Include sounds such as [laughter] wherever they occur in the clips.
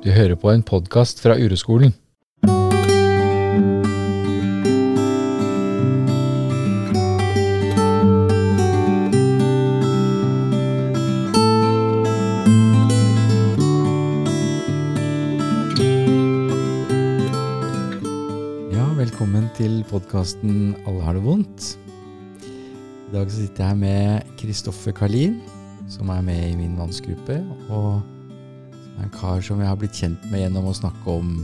Du hører på en podkast fra Ureskolen. Ja, velkommen til podkasten Alle har det vondt. I dag sitter jeg med Kristoffer Karlin, som er med i min mannsgruppe. Og en kar som jeg har blitt kjent med gjennom å snakke om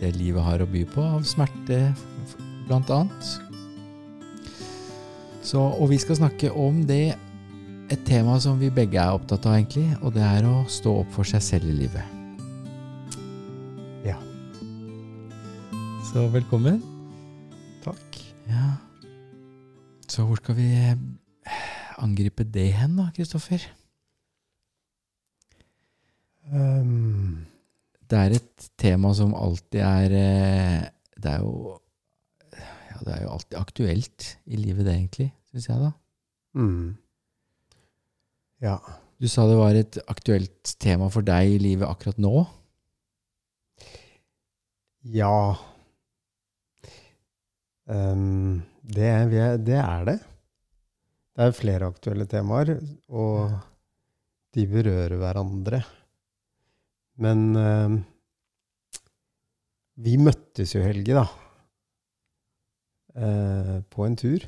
det livet har å by på, av smerte blant annet. Så, og vi skal snakke om det, et tema som vi begge er opptatt av, egentlig, og det er å stå opp for seg selv i livet. Ja. Så velkommen. Takk. Ja. Så hvor skal vi eh, angripe det hen, da, Kristoffer? Um, Det er et tema som alltid er eh, Det er jo ja, det er jo alltid aktuelt i livet, det, egentlig, syns jeg, da. mm. Ja. Du sa det var et aktuelt tema for deg i livet akkurat nå. Ja. Um, det, det er det. Det er flere aktuelle temaer, og de berører hverandre. Men um, vi møttes jo, Helge, da. eh, på en tur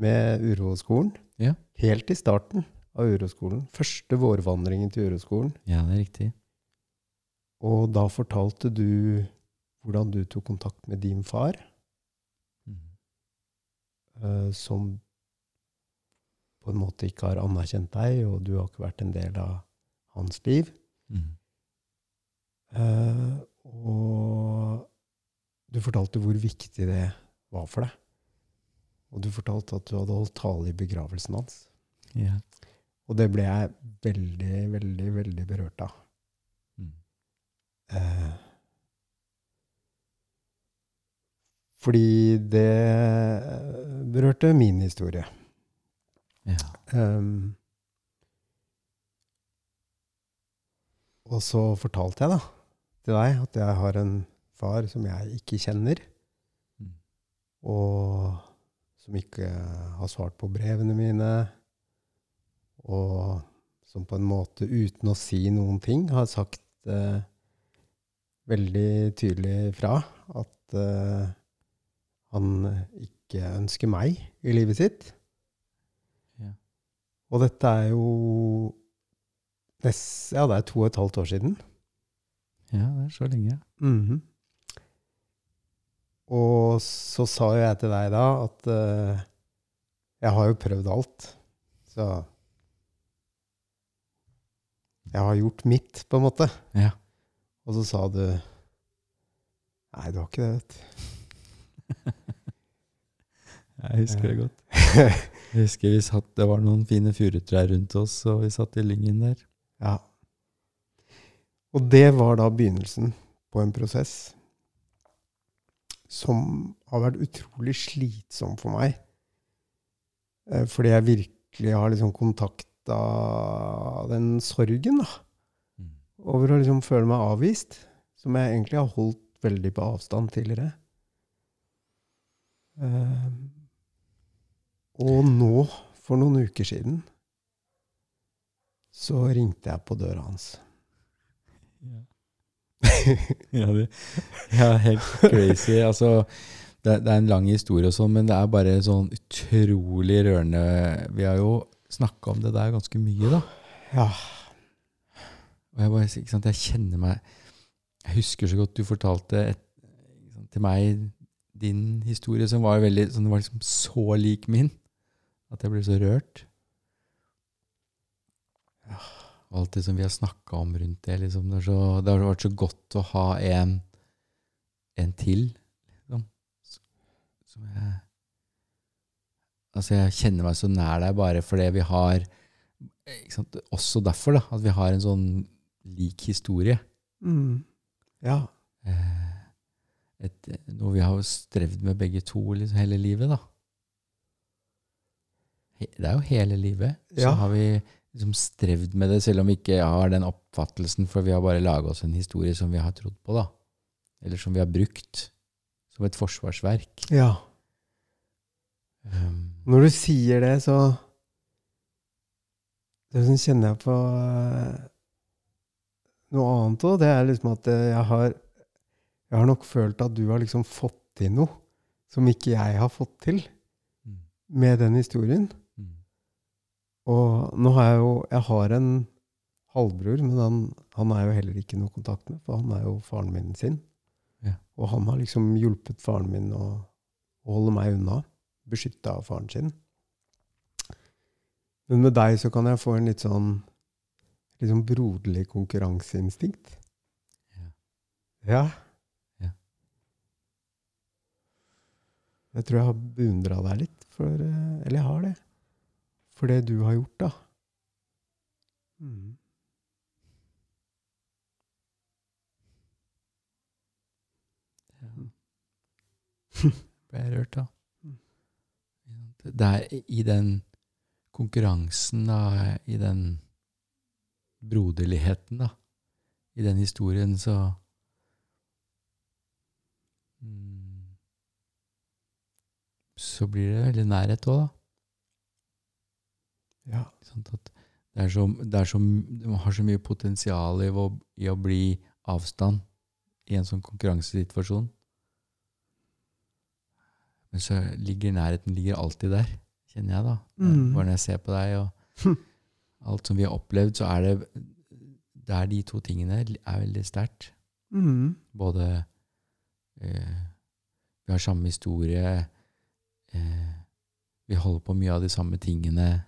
med Uroskolen. Ja. Helt i starten av Uroskolen. Første vårvandringen til Uroskolen. Ja, det er riktig. Og da fortalte du hvordan du tok kontakt med din far, Mhm. eh, som på en måte ikke har anerkjent deg, og du har ikke vært en del av hans liv. Mhm. Eh, og du fortalte hvor viktig det var for deg. Og du fortalte at du hadde holdt tale i begravelsen hans. Ja. Og det ble jeg veldig, veldig, veldig berørt av. Mm. Eh, fordi det berørte min historie. ja. Um, og så fortalte jeg da til deg at jeg har en far som jeg ikke kjenner, Mhm. og som ikke har svart på brevene mine, og som på en måte uten å si noen ting har sagt eh, veldig tydelig fra at eh, han ikke ønsker meg i livet sitt. Ja. Og dette er jo nest, Ja, det er to og et halvt år siden. Ja, det er så lenge. Mhm. Og så sa jo jeg til deg da at uh, jeg har jo prøvd alt. Så jeg har gjort mitt, på en måte. Ja. Og så sa du Nei, du har ikke det, vet du. [laughs] Jeg husker det godt. [laughs] Jeg husker vi satt, Det var noen fine furutrær rundt oss, og vi satt i lyngen der. Ja. Og det var da begynnelsen på en prosess som har vært utrolig slitsom for meg. Eh, Fordi jeg virkelig har liksom kontakta den sorgen da, Mhm. over å liksom føle meg avvist, som jeg egentlig har holdt veldig på avstand tidligere. Eh, Og nå, for noen uker siden, så ringte jeg på døra hans. Ja. [laughs] ja, det, ja, helt crazy. Altså, det, det er en lang historie, og sånn, men det er bare sånn utrolig rørende. Vi har jo snakka om det der ganske mye, da. Ja. Og jeg, bare, ikke sant, jeg kjenner meg Jeg husker så godt du fortalte et, sant, til meg din historie, som var veldig som var liksom så lik min at jeg ble så rørt. Og alt det som vi har snakka om rundt det. Liksom, det, så, det har vært så godt å ha en, en til. Liksom, som jeg Altså, jeg kjenner meg så nær deg bare fordi vi har Også derfor, da, at vi har en sånn lik historie. Mm. Ja. Eh, et, noe vi har strevd med begge to liksom, hele livet, da. Det er jo hele livet. Så Ja. har vi liksom strevd med det, selv om vi ikke har den oppfattelsen, for vi har bare laga oss en historie som vi har trodd på, da. Eller som vi har brukt som et forsvarsverk. Ja. Um, Når du sier det, så det som kjenner jeg på eh, noe annet òg. Det er liksom at eh, jeg har Jeg har nok følt at du har liksom fått til noe som ikke jeg har fått til mm, med den historien. Og nå har jeg jo Jeg har en halvbror, men han, han er jo heller ikke noe kontakt med, for han er jo faren min sin. Ja. Og han har liksom hjulpet faren min å, å holde meg unna. Beskytta av faren sin. Men med deg så kan jeg få en litt sånn sånn broderlig konkurranseinstinkt. Ja. Ja. Ja. Jeg tror jeg har beundra deg litt, for, eh, eller jeg har det, for det du har gjort, da. Mm. [laughs] ble jeg rørt, da. Der, er i den konkurransen, da, i den broderligheten, da, i den historien, så mm, Så blir det veldig nærhet òg, da. Ja. Sånn? Det, så, det, så, det har så mye potensial i å, i å bli avstand i en sånn konkurransesituasjon. Men så ligger nærheten ligger alltid der, kjenner jeg da. Mm. Bare når jeg ser på deg og [laughs] alt som vi har opplevd, så er det det er de to tingene er veldig sterkt. Mm. Både eh, Vi har samme historie. Eh, vi holder på mye av de samme tingene.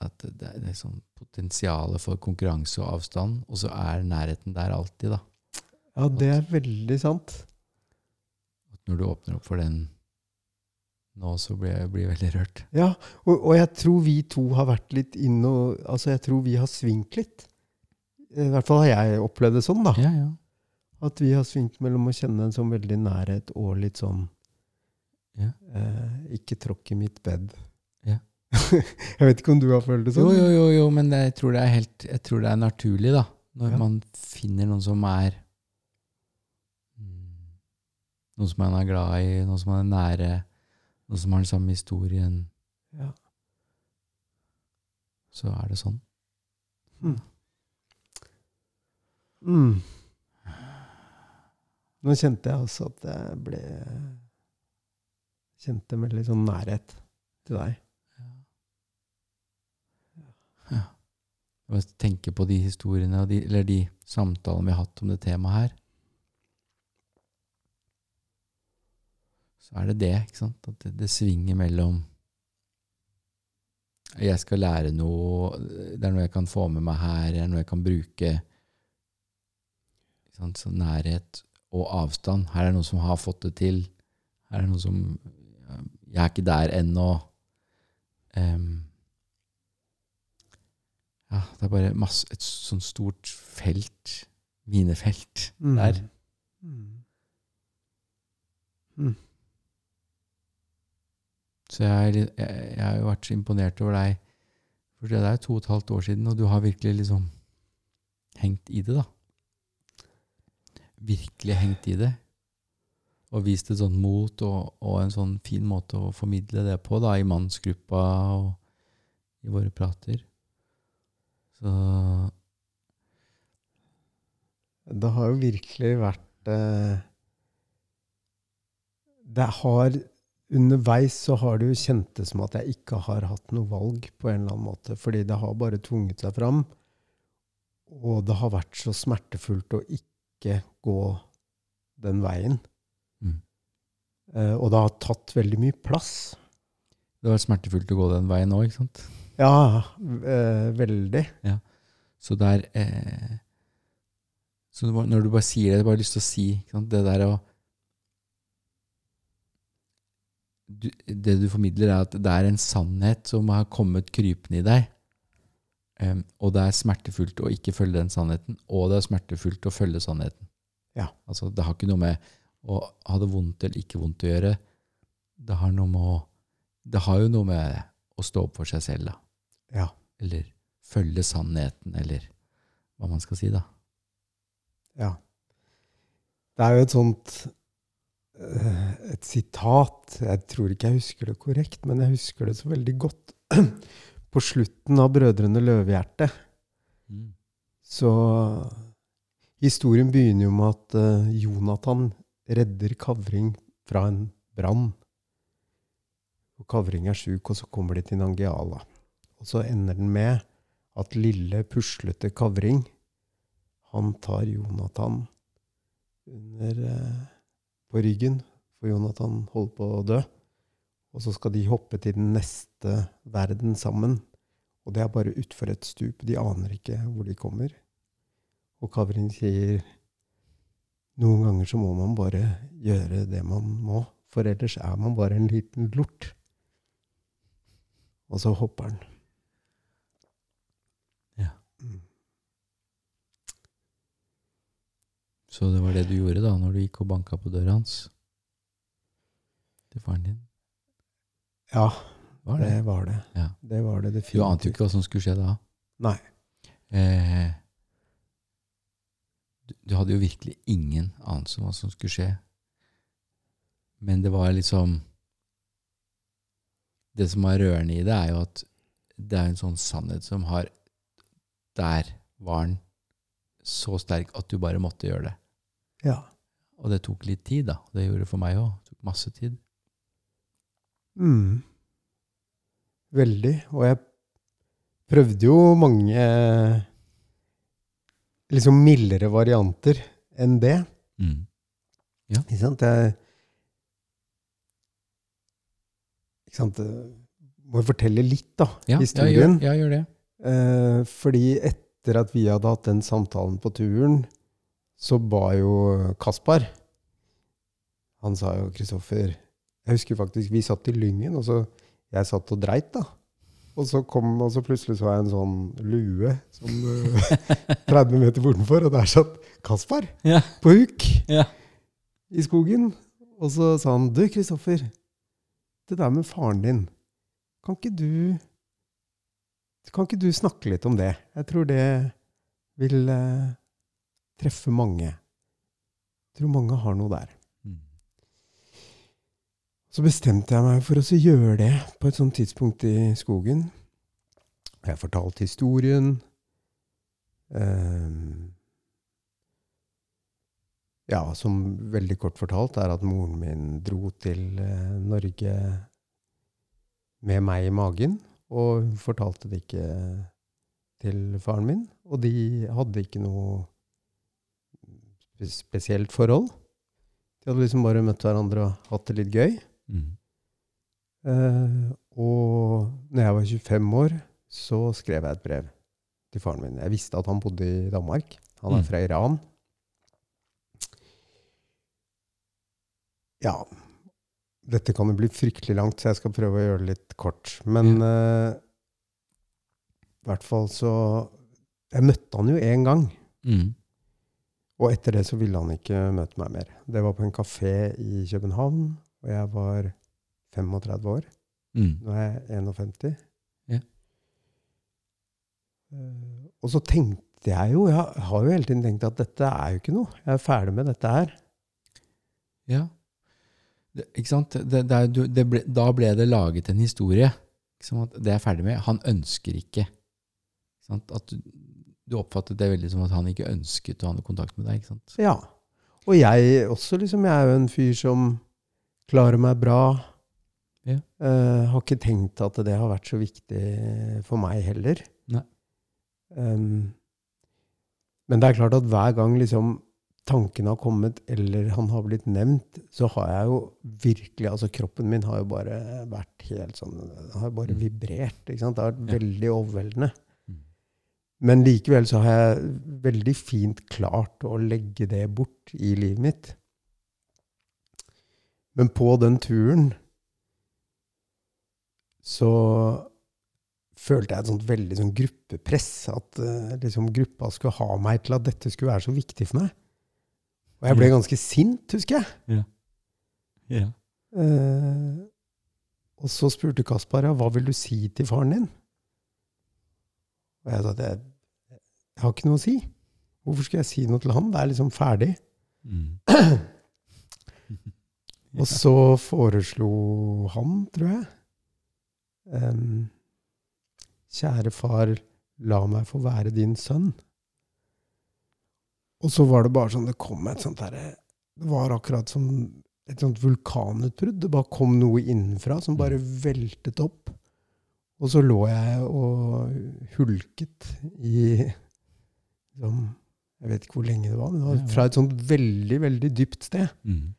At det, er- liksom sånn for konkurranse og avstand, og så er nærheten der alltid, da. ja, det er veldig sant. At når du åpner opp for den nå, så blir jeg blir veldig rørt. Ja, og, og jeg tror vi to har vært litt inne og Altså, jeg tror vi har svingt litt. I hvert fall har jeg opplevd det sånn, da. Ja, ja. At vi har svingt mellom å kjenne en sånn veldig nærhet og litt sånn Ja. eh, Ikke tråkk i mitt bed. Ja. Jeg vet ikke om du har følt det sånn? jo, jo, jo, men jeg tror det er helt Jeg tror det er naturlig, da. Når Ja. man finner noen som er mm, Noen som man er glad i, noen som man er nære, noen som har den samme historien. Ja. Så er det sånn. Mm. Mm. Nå kjente jeg også at jeg ble Kjente med litt sånn nærhet til deg. Ja. Bare tenker på de historiene, de, eller de samtalene vi har hatt om det temaet her. Så er det det, ikke sant? At det, det svinger mellom Jeg skal lære noe, det er noe jeg kan få med meg her, det er noe jeg kan bruke. Sant? Så nærhet og avstand. Her er det noen som har fått det til. Her er det noen som Jeg er ikke der ennå. Em, ja, det er bare masse, et sånn stort felt, minefelt, der. Mm. Så jeg, jeg, jeg har jo vært så imponert over deg. For det er to og et halvt år siden, og du har virkelig liksom hengt i det, da. Virkelig hengt i det. Og vist et sånt mot og, og en sånn fin måte å formidle det på, da, i mannsgruppa og i våre prater. Så Det har jo virkelig vært eh, Det har Underveis så har det jo kjentes som at jeg ikke har hatt noe valg på en eller annen måte. Fordi det har bare tvunget seg fram. Og det har vært så smertefullt å ikke gå den veien. mm. Eh, og det har tatt veldig mye plass. det har vært smertefullt å gå den veien òg, ikke sant? Ja, øh, veldig. Så der eh, Så når du bare sier det, jeg har bare lyst til å si sant, det der å du, Det du formidler, er at det er en sannhet som har kommet krypende i deg. Um, og det er smertefullt å ikke følge den sannheten, og det er smertefullt å følge sannheten. Ja. Altså, det har ikke noe med å ha det vondt eller ikke vondt å gjøre. Det har noe med å Det har jo noe med å stå opp for seg selv, da. Ja. Eller følge sannheten, eller hva man skal si, da. Ja. Det er jo et sånt eh, Et sitat Jeg tror ikke jeg husker det korrekt, men jeg husker det så veldig godt. [clears throat] På slutten av 'Brødrene Løvehjerte' Mm. så Historien begynner jo med at eh, Jonathan redder Kavring fra en brann. Og Kavring er sjuk, og så kommer de til Nangiala. Og så ender den med at lille, puslete Kavring han tar Jonathan under, eh, på ryggen, for Jonathan holder på å dø. Og så skal de hoppe til den neste verden sammen. Og det er bare utfor et stup. De aner ikke hvor de kommer. Og Kavring sier noen ganger så må man bare gjøre det man må, for ellers er man bare en liten lort. Og så hopper han. Ja. Mm. Så det var det du gjorde da, når du gikk og banka på døra hans? Til faren din? Ja, Var det? det var det. Ja. Det var det Du ante jo ikke hva som skulle skje da. Nei. Eh, du, du hadde jo virkelig ingen anelse om hva som skulle skje. Men det var liksom Det som er rørende i det, er jo at det er en sånn sannhet som har Der var den så sterk at du bare måtte gjøre det. Ja. Og det tok litt tid, da. Det gjorde det for meg òg. Det tok masse tid. Mm. Veldig. Og jeg prøvde jo mange liksom mildere varianter enn det. Mm. Ikke sant? Jeg ikke sant? Må jo fortelle litt, da, Ja, ja, historien. gjør, ja, gjør det. Eh, fordi etter at vi hadde hatt den samtalen på turen, så ba jo Kaspar Han sa jo, Kristoffer Jeg husker faktisk vi satt i Lyngen, og så jeg satt og dreit, da. Og så kom, og så plutselig så jeg en sånn lue som, eh, [laughs] 30 meter bortenfor, og der satt Kaspar Ja. på huk Ja. i skogen. Og så sa han, du Kristoffer, det der med faren din, kan ikke du kan ikke du snakke litt om det? Jeg tror det vil eh, treffe mange. Jeg tror mange har noe der. Mm. Så bestemte jeg meg for å gjøre det på et sånt tidspunkt i skogen. Jeg fortalte historien. Ehm, ja, som veldig kort fortalt er at moren min dro til eh, Norge med meg i magen, og hun fortalte det ikke til faren min. Og de hadde ikke noe spesielt forhold. De hadde liksom bare møtt hverandre og hatt det litt gøy. Mm. Uh, og når jeg var 25 år, så skrev jeg et brev til faren min. Jeg visste at han bodde i Danmark. Han er Mm. fra Iran. Ja Dette kan jo bli fryktelig langt, så jeg skal prøve å gjøre det litt kort. Men eh, i hvert fall så Jeg møtte han jo én gang. Mm. Og etter det så ville han ikke møte meg mer. Det var på en kafé i København, og jeg var 35 år. Mm. Nå er jeg 51. Ja. Uh, og så tenkte jeg jo, jeg har jo hele tiden tenkt at dette er jo ikke noe. Jeg er ferdig med dette her. Ja. Ikke sant? Det, det det ble, da ble det laget en historie. Ikke? At Det er jeg ferdig med. Han ønsker ikke. Ikke sant? At du, du oppfattet det veldig som at han ikke ønsket å ha noe kontakt med deg. ikke sant? Ja. Og jeg også, liksom, jeg er jo en fyr som klarer meg bra. Ja. Uh, har ikke tenkt at det har vært så viktig for meg heller. Nei. Um, men det er klart at hver gang liksom tanken har kommet, eller han har blitt nevnt, så har jeg jo virkelig Altså, kroppen min har jo bare vært helt sånn Den har bare Mm. vibrert. ikke sant? Det har vært veldig overveldende. Mm. Men likevel så har jeg veldig fint klart å legge det bort i livet mitt. Men på den turen så følte jeg et sånt veldig sånn gruppepress. At uh, liksom gruppa skulle ha meg til at dette skulle være så viktig for meg. Og jeg ble ganske sint, husker jeg. Ja. Eh, og så spurte Kaspar ja, hva vil du si til faren din. Og jeg sa at jeg, jeg har ikke noe å si. Hvorfor skal jeg si noe til han? Det er liksom ferdig. Mm. Og så foreslo han, tror jeg um, Kjære far, la meg få være din sønn. Og så var det bare sånn Det kom et sånt derre Det var akkurat som et sånt vulkanutbrudd. Det bare kom noe innenfra som bare veltet opp. Og så lå jeg og hulket i liksom, Jeg vet ikke hvor lenge det var, men det var fra et sånt veldig, veldig dypt sted. Mm.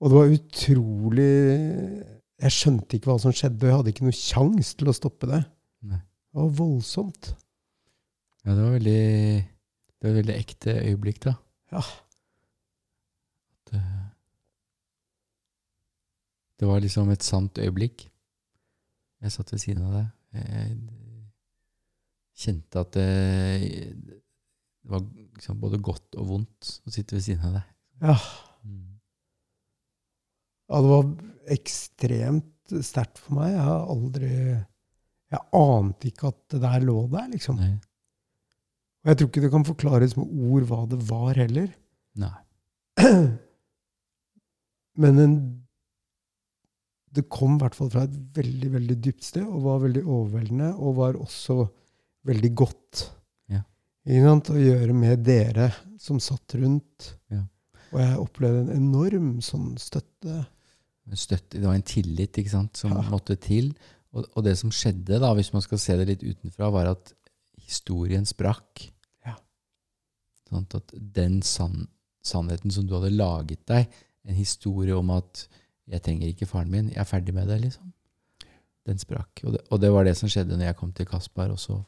Og det var utrolig Jeg skjønte ikke hva som skjedde, og jeg hadde ikke noe kjangs til å stoppe det. Nei. Det var voldsomt. Ja, det var veldig Det var et veldig ekte øyeblikk, da. Ja. At, eh, det var liksom et sant øyeblikk. Jeg satt ved siden av deg. Jeg kjente at det, det var liksom både godt og vondt å sitte ved siden av deg. Ja. Mm. ja, det var ekstremt sterkt for meg. Jeg har aldri Jeg ante ikke at det der lå der, liksom. Nei. Og jeg tror ikke det kan forklares med ord hva det var heller. Nei. [clears throat] Men en, det kom i hvert fall fra et veldig, veldig dypt sted, og var veldig overveldende, og var også veldig godt. Ja. Sant? Å gjøre med dere som satt rundt. Ja. Og jeg opplevde en enorm sånn støtte. Støtte, det var en tillit ikke sant, som Ja. måtte til. Og, og det som skjedde, da, hvis man skal se det litt utenfra, var at historien sprakk. Ja. Sånn at den sann, sannheten som du hadde laget deg, en historie om at 'jeg trenger ikke faren min, jeg er ferdig med det', liksom. Den sprakk. Og det, og det var det som skjedde når jeg kom til Kaspar også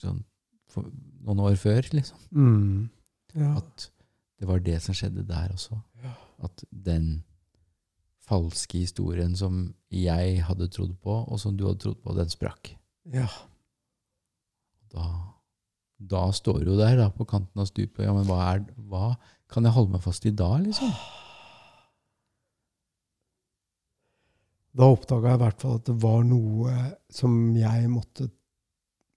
sånn, noen år før. liksom. Mm. Ja. At det var det som skjedde der også. Ja. At den falske historien som jeg hadde trodd på, og som du hadde trodd på, den sprakk. ja. Da, da står du der da, på kanten av stupet. Ja, men hva, er, hva kan jeg holde meg fast i da, liksom? Da oppdaga jeg i hvert fall at det var noe som jeg måtte,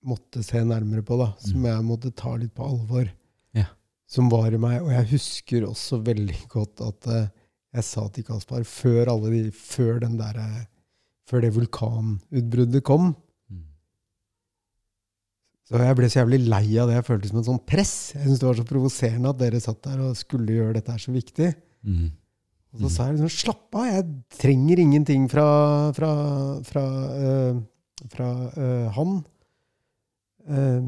måtte se nærmere på. da, Som Mm. jeg måtte ta litt på alvor. Ja. Som var i meg. Og jeg husker også veldig godt at uh, jeg sa til Kaspar før, alle de, før, den der, eh, før det vulkanutbruddet kom. Så jeg ble så jævlig lei av det. Jeg følte som en sånn press. Jeg syntes det var så provoserende at dere satt der og skulle gjøre dette her så viktig. Mm. Og så sa jeg liksom, slapp av, jeg trenger ingenting fra, fra, fra, øh, fra øh, han. Uh,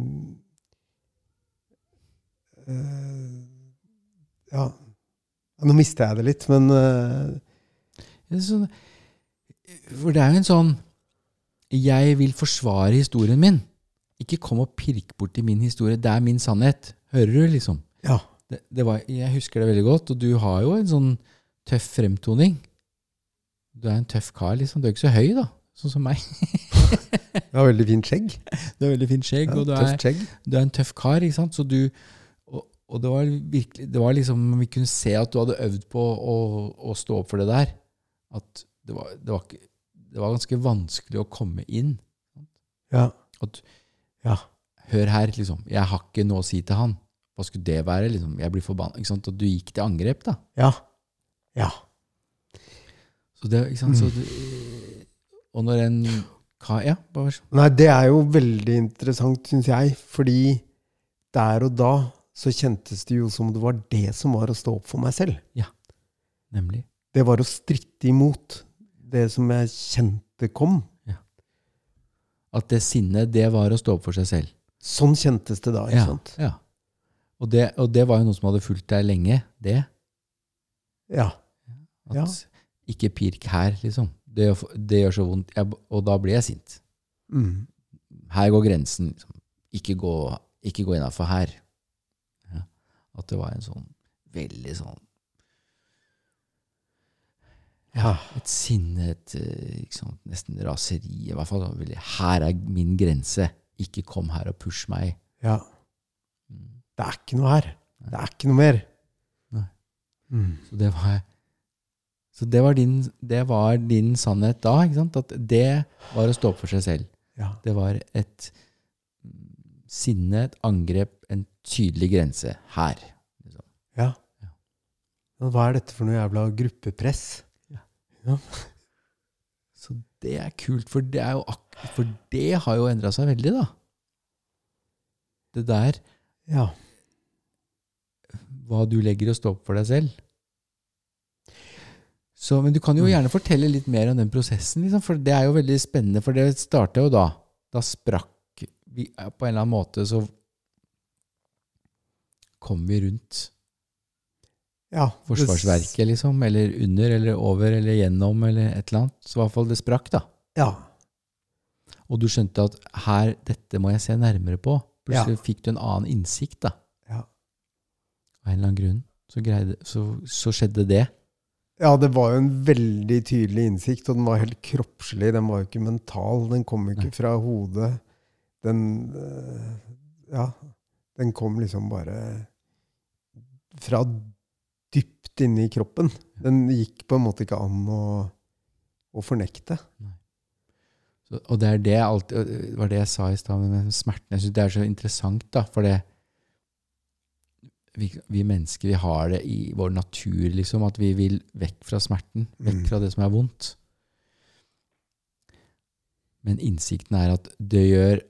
uh, ja. nå mister jeg det litt, men uh. Det for det er jo en sånn Jeg vil forsvare historien min. Ikke kom og pirk borti min historie. Det er min sannhet. Hører du, liksom? ja. Det, det var, jeg husker det veldig godt, og du har jo en sånn tøff fremtoning. Du er en tøff kar, liksom. Du er ikke så høy, da. Sånn som meg. [laughs] du har veldig fint skjegg. Du har veldig fint skjegg, Ja, og du er, du er en tøff kar, ikke sant? Så du, og, og det var virkelig Det var liksom Vi kunne se at du hadde øvd på å, å stå opp for det der. At det var, det var, det var ganske vanskelig å komme inn. Ja. At, Ja. Hør her, liksom. Jeg har ikke noe å si til han. Hva skulle det være? liksom? Jeg blir forbanna. Ikke sant? Og du gikk til angrep, da. Ja. Ja. Så det, ikke sant? Så Mm. du, og når en hva, Ja, bare vær så Nei, det er jo veldig interessant, syns jeg. Fordi der og da så kjentes det jo som det var det som var å stå opp for meg selv. Ja, Nemlig. Det var å stritte imot det som jeg kjente kom. At det sinnet, det var å stå opp for seg selv. Sånn kjentes det da, ikke Ja, sant? ja. Og, det, og det var jo noe som hadde fulgt deg lenge, det. Ja. At Ja. ikke pirk her, liksom. Det, det gjør så vondt. Jeg, og da blir jeg sint. Mm. Her går grensen. Liksom. Ikke gå, ikke gå innafor her. Ja. At det var en sånn veldig sånn Ja. Et sinne, et eh, sant, nesten raseri. I hvert fall Her er min grense. Ikke kom her og push meg. ja. Mm. Det er ikke noe her. Det er ikke noe mer. Mm. Så det var Så det var din, det var din sannhet da? At det var å stå opp for seg selv. Ja. Det var et sinne, et angrep, en tydelig grense. Her. Liksom. Ja. Ja. Hva er dette for noe jævla gruppepress? Så det er kult, for det, er for det har jo endra seg veldig, da. Det der, Ja. hva du legger og står opp for deg selv. Så, men du kan jo Mm. gjerne fortelle litt mer om den prosessen, liksom, for det er jo veldig spennende. For det starta jo da. Da sprakk vi På en eller annen måte så kom vi rundt ja. Forsvarsverket, liksom. Eller under, eller over, eller gjennom, eller et eller annet. Så i hvert fall det sprakk, da. Ja. Og du skjønte at her, dette må jeg se nærmere på. Plutselig fikk du en annen innsikt, da. Ja. Av en eller annen grunn. Så, greide, så, så skjedde det. ja, det var jo en veldig tydelig innsikt, og den var helt kroppslig. Den var jo ikke mental. Den kom ikke Nei. fra hodet. Den øh, Ja. Den kom liksom bare fra dypt inne i kroppen. Den gikk på en måte ikke an å, å fornekte. Så, og det er det alltid, var det jeg sa i stad med smerten. Jeg synes det er så interessant, da, for det vi, vi mennesker vi har det i vår natur, liksom, at vi vil vekk fra smerten. Vekk Mm. fra det som er vondt. Men innsikten er at det gjør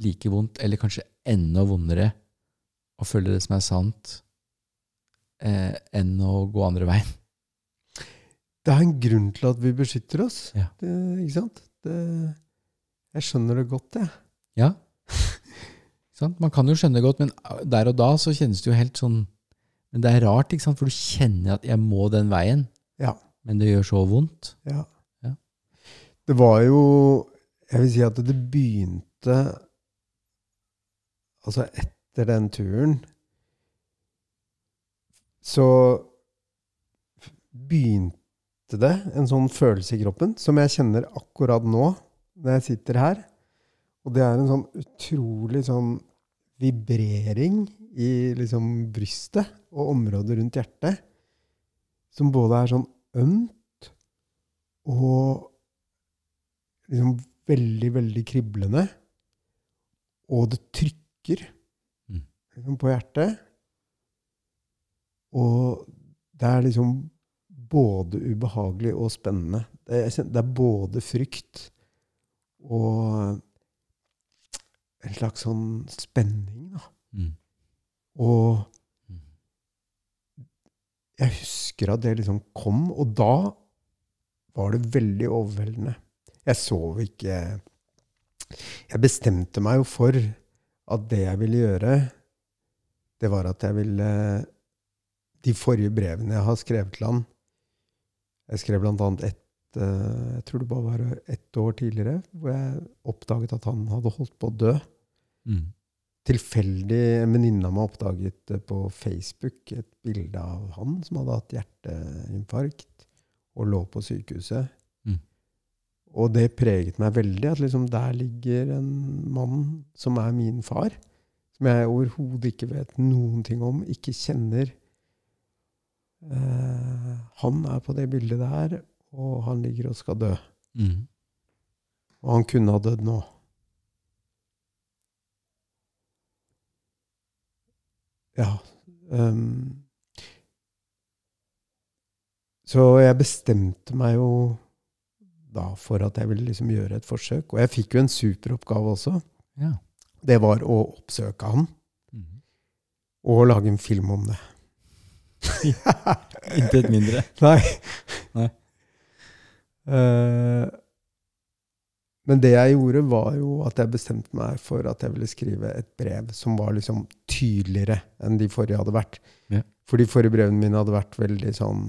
like vondt, eller kanskje enda vondere, å følge det som er sant, eh, enn å gå andre veien. Det er en grunn til at vi beskytter oss. Ja. Det, ikke sant? Det, jeg skjønner det godt, jeg. Ja. sånn? Man kan jo skjønne det godt, men der og da så kjennes det jo helt sånn Men det er rart, ikke sant? for du kjenner at 'jeg må den veien', Ja. men det gjør så vondt. Ja. Ja. Det var jo Jeg vil si at det begynte Altså, etter den turen så begynte det en sånn følelse i kroppen som jeg kjenner akkurat nå, når jeg sitter her. Og det er en sånn utrolig sånn vibrering i liksom brystet og området rundt hjertet, som både er sånn ømt og liksom veldig, veldig kriblende. Og det trykker Mm. liksom på hjertet. Og det er liksom både ubehagelig og spennende. Det er, det er både frykt og en slags sånn spenning, da. Mm. Og Mm. jeg husker at det liksom kom, og da var det veldig overveldende. Jeg sov ikke Jeg bestemte meg jo for at det jeg ville gjøre, det var at jeg ville De forrige brevene jeg har skrevet til han Jeg skrev blant annet ett eh, Jeg tror det bare var ett år tidligere, hvor jeg oppdaget at han hadde holdt på å dø Mm. tilfeldig en venninne av meg oppdaget på Facebook et bilde av han som hadde hatt hjerteinfarkt og lå på sykehuset. Mm. Og det preget meg veldig, at liksom der ligger en mann som er min far, som jeg overhodet ikke vet noen ting om, ikke kjenner. Eh, han er på det bildet der, og han ligger og skal dø. Mm. Og han kunne ha dødd nå. Ja. Um, så jeg bestemte meg jo da for at jeg ville liksom gjøre et forsøk. Og jeg fikk jo en superoppgave også. Ja. Det var å oppsøke han Mm. og lage en film om det. [laughs] Intet mindre. Nei. Nei. Uh, men det jeg gjorde, var jo at jeg bestemte meg for at jeg ville skrive et brev som var liksom tydeligere enn de forrige hadde vært. Ja. For de forrige brevene mine hadde vært veldig sånn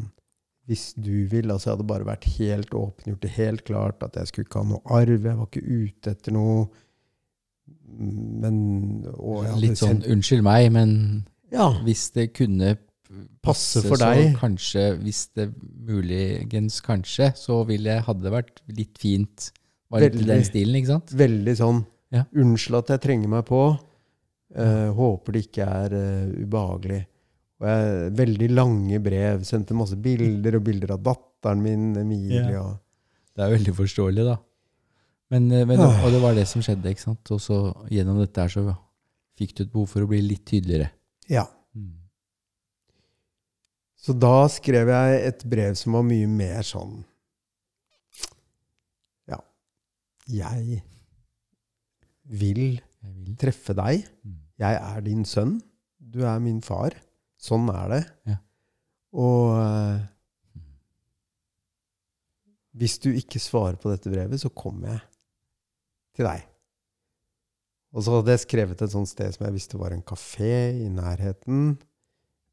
Hvis du vil. Altså jeg hadde bare vært helt åpen, gjort det helt klart at jeg skulle ikke ha noe arv. Jeg var ikke ute etter noe. Men Litt sånn 'unnskyld meg', men Ja. hvis det kunne Passe for deg. kanskje, hvis det muligens kanskje, så ville hadde det vært litt fint. Var i Veldig. den stilen, ikke sant? Veldig sånn Ja. Unnskyld at jeg trenger meg på. Uh, håper det ikke er uh, ubehagelig. Og jeg, veldig lange brev. Sendte masse bilder og bilder av datteren min, Emilie. Ja. Det er veldig forståelig, da. Men, eh, men, og det var det som skjedde, ikke sant? Og så gjennom dette her så fikk du et behov for å bli litt tydeligere. Ja. Så da skrev jeg et brev som var mye mer sånn Ja, jeg vil treffe deg. Mm. Jeg er din sønn. Du er min far. Sånn er det. Ja. Og Mm. hvis du ikke svarer på dette brevet, så kommer jeg til deg. Og så hadde jeg skrevet et sånt sted som jeg visste var en kafé i nærheten,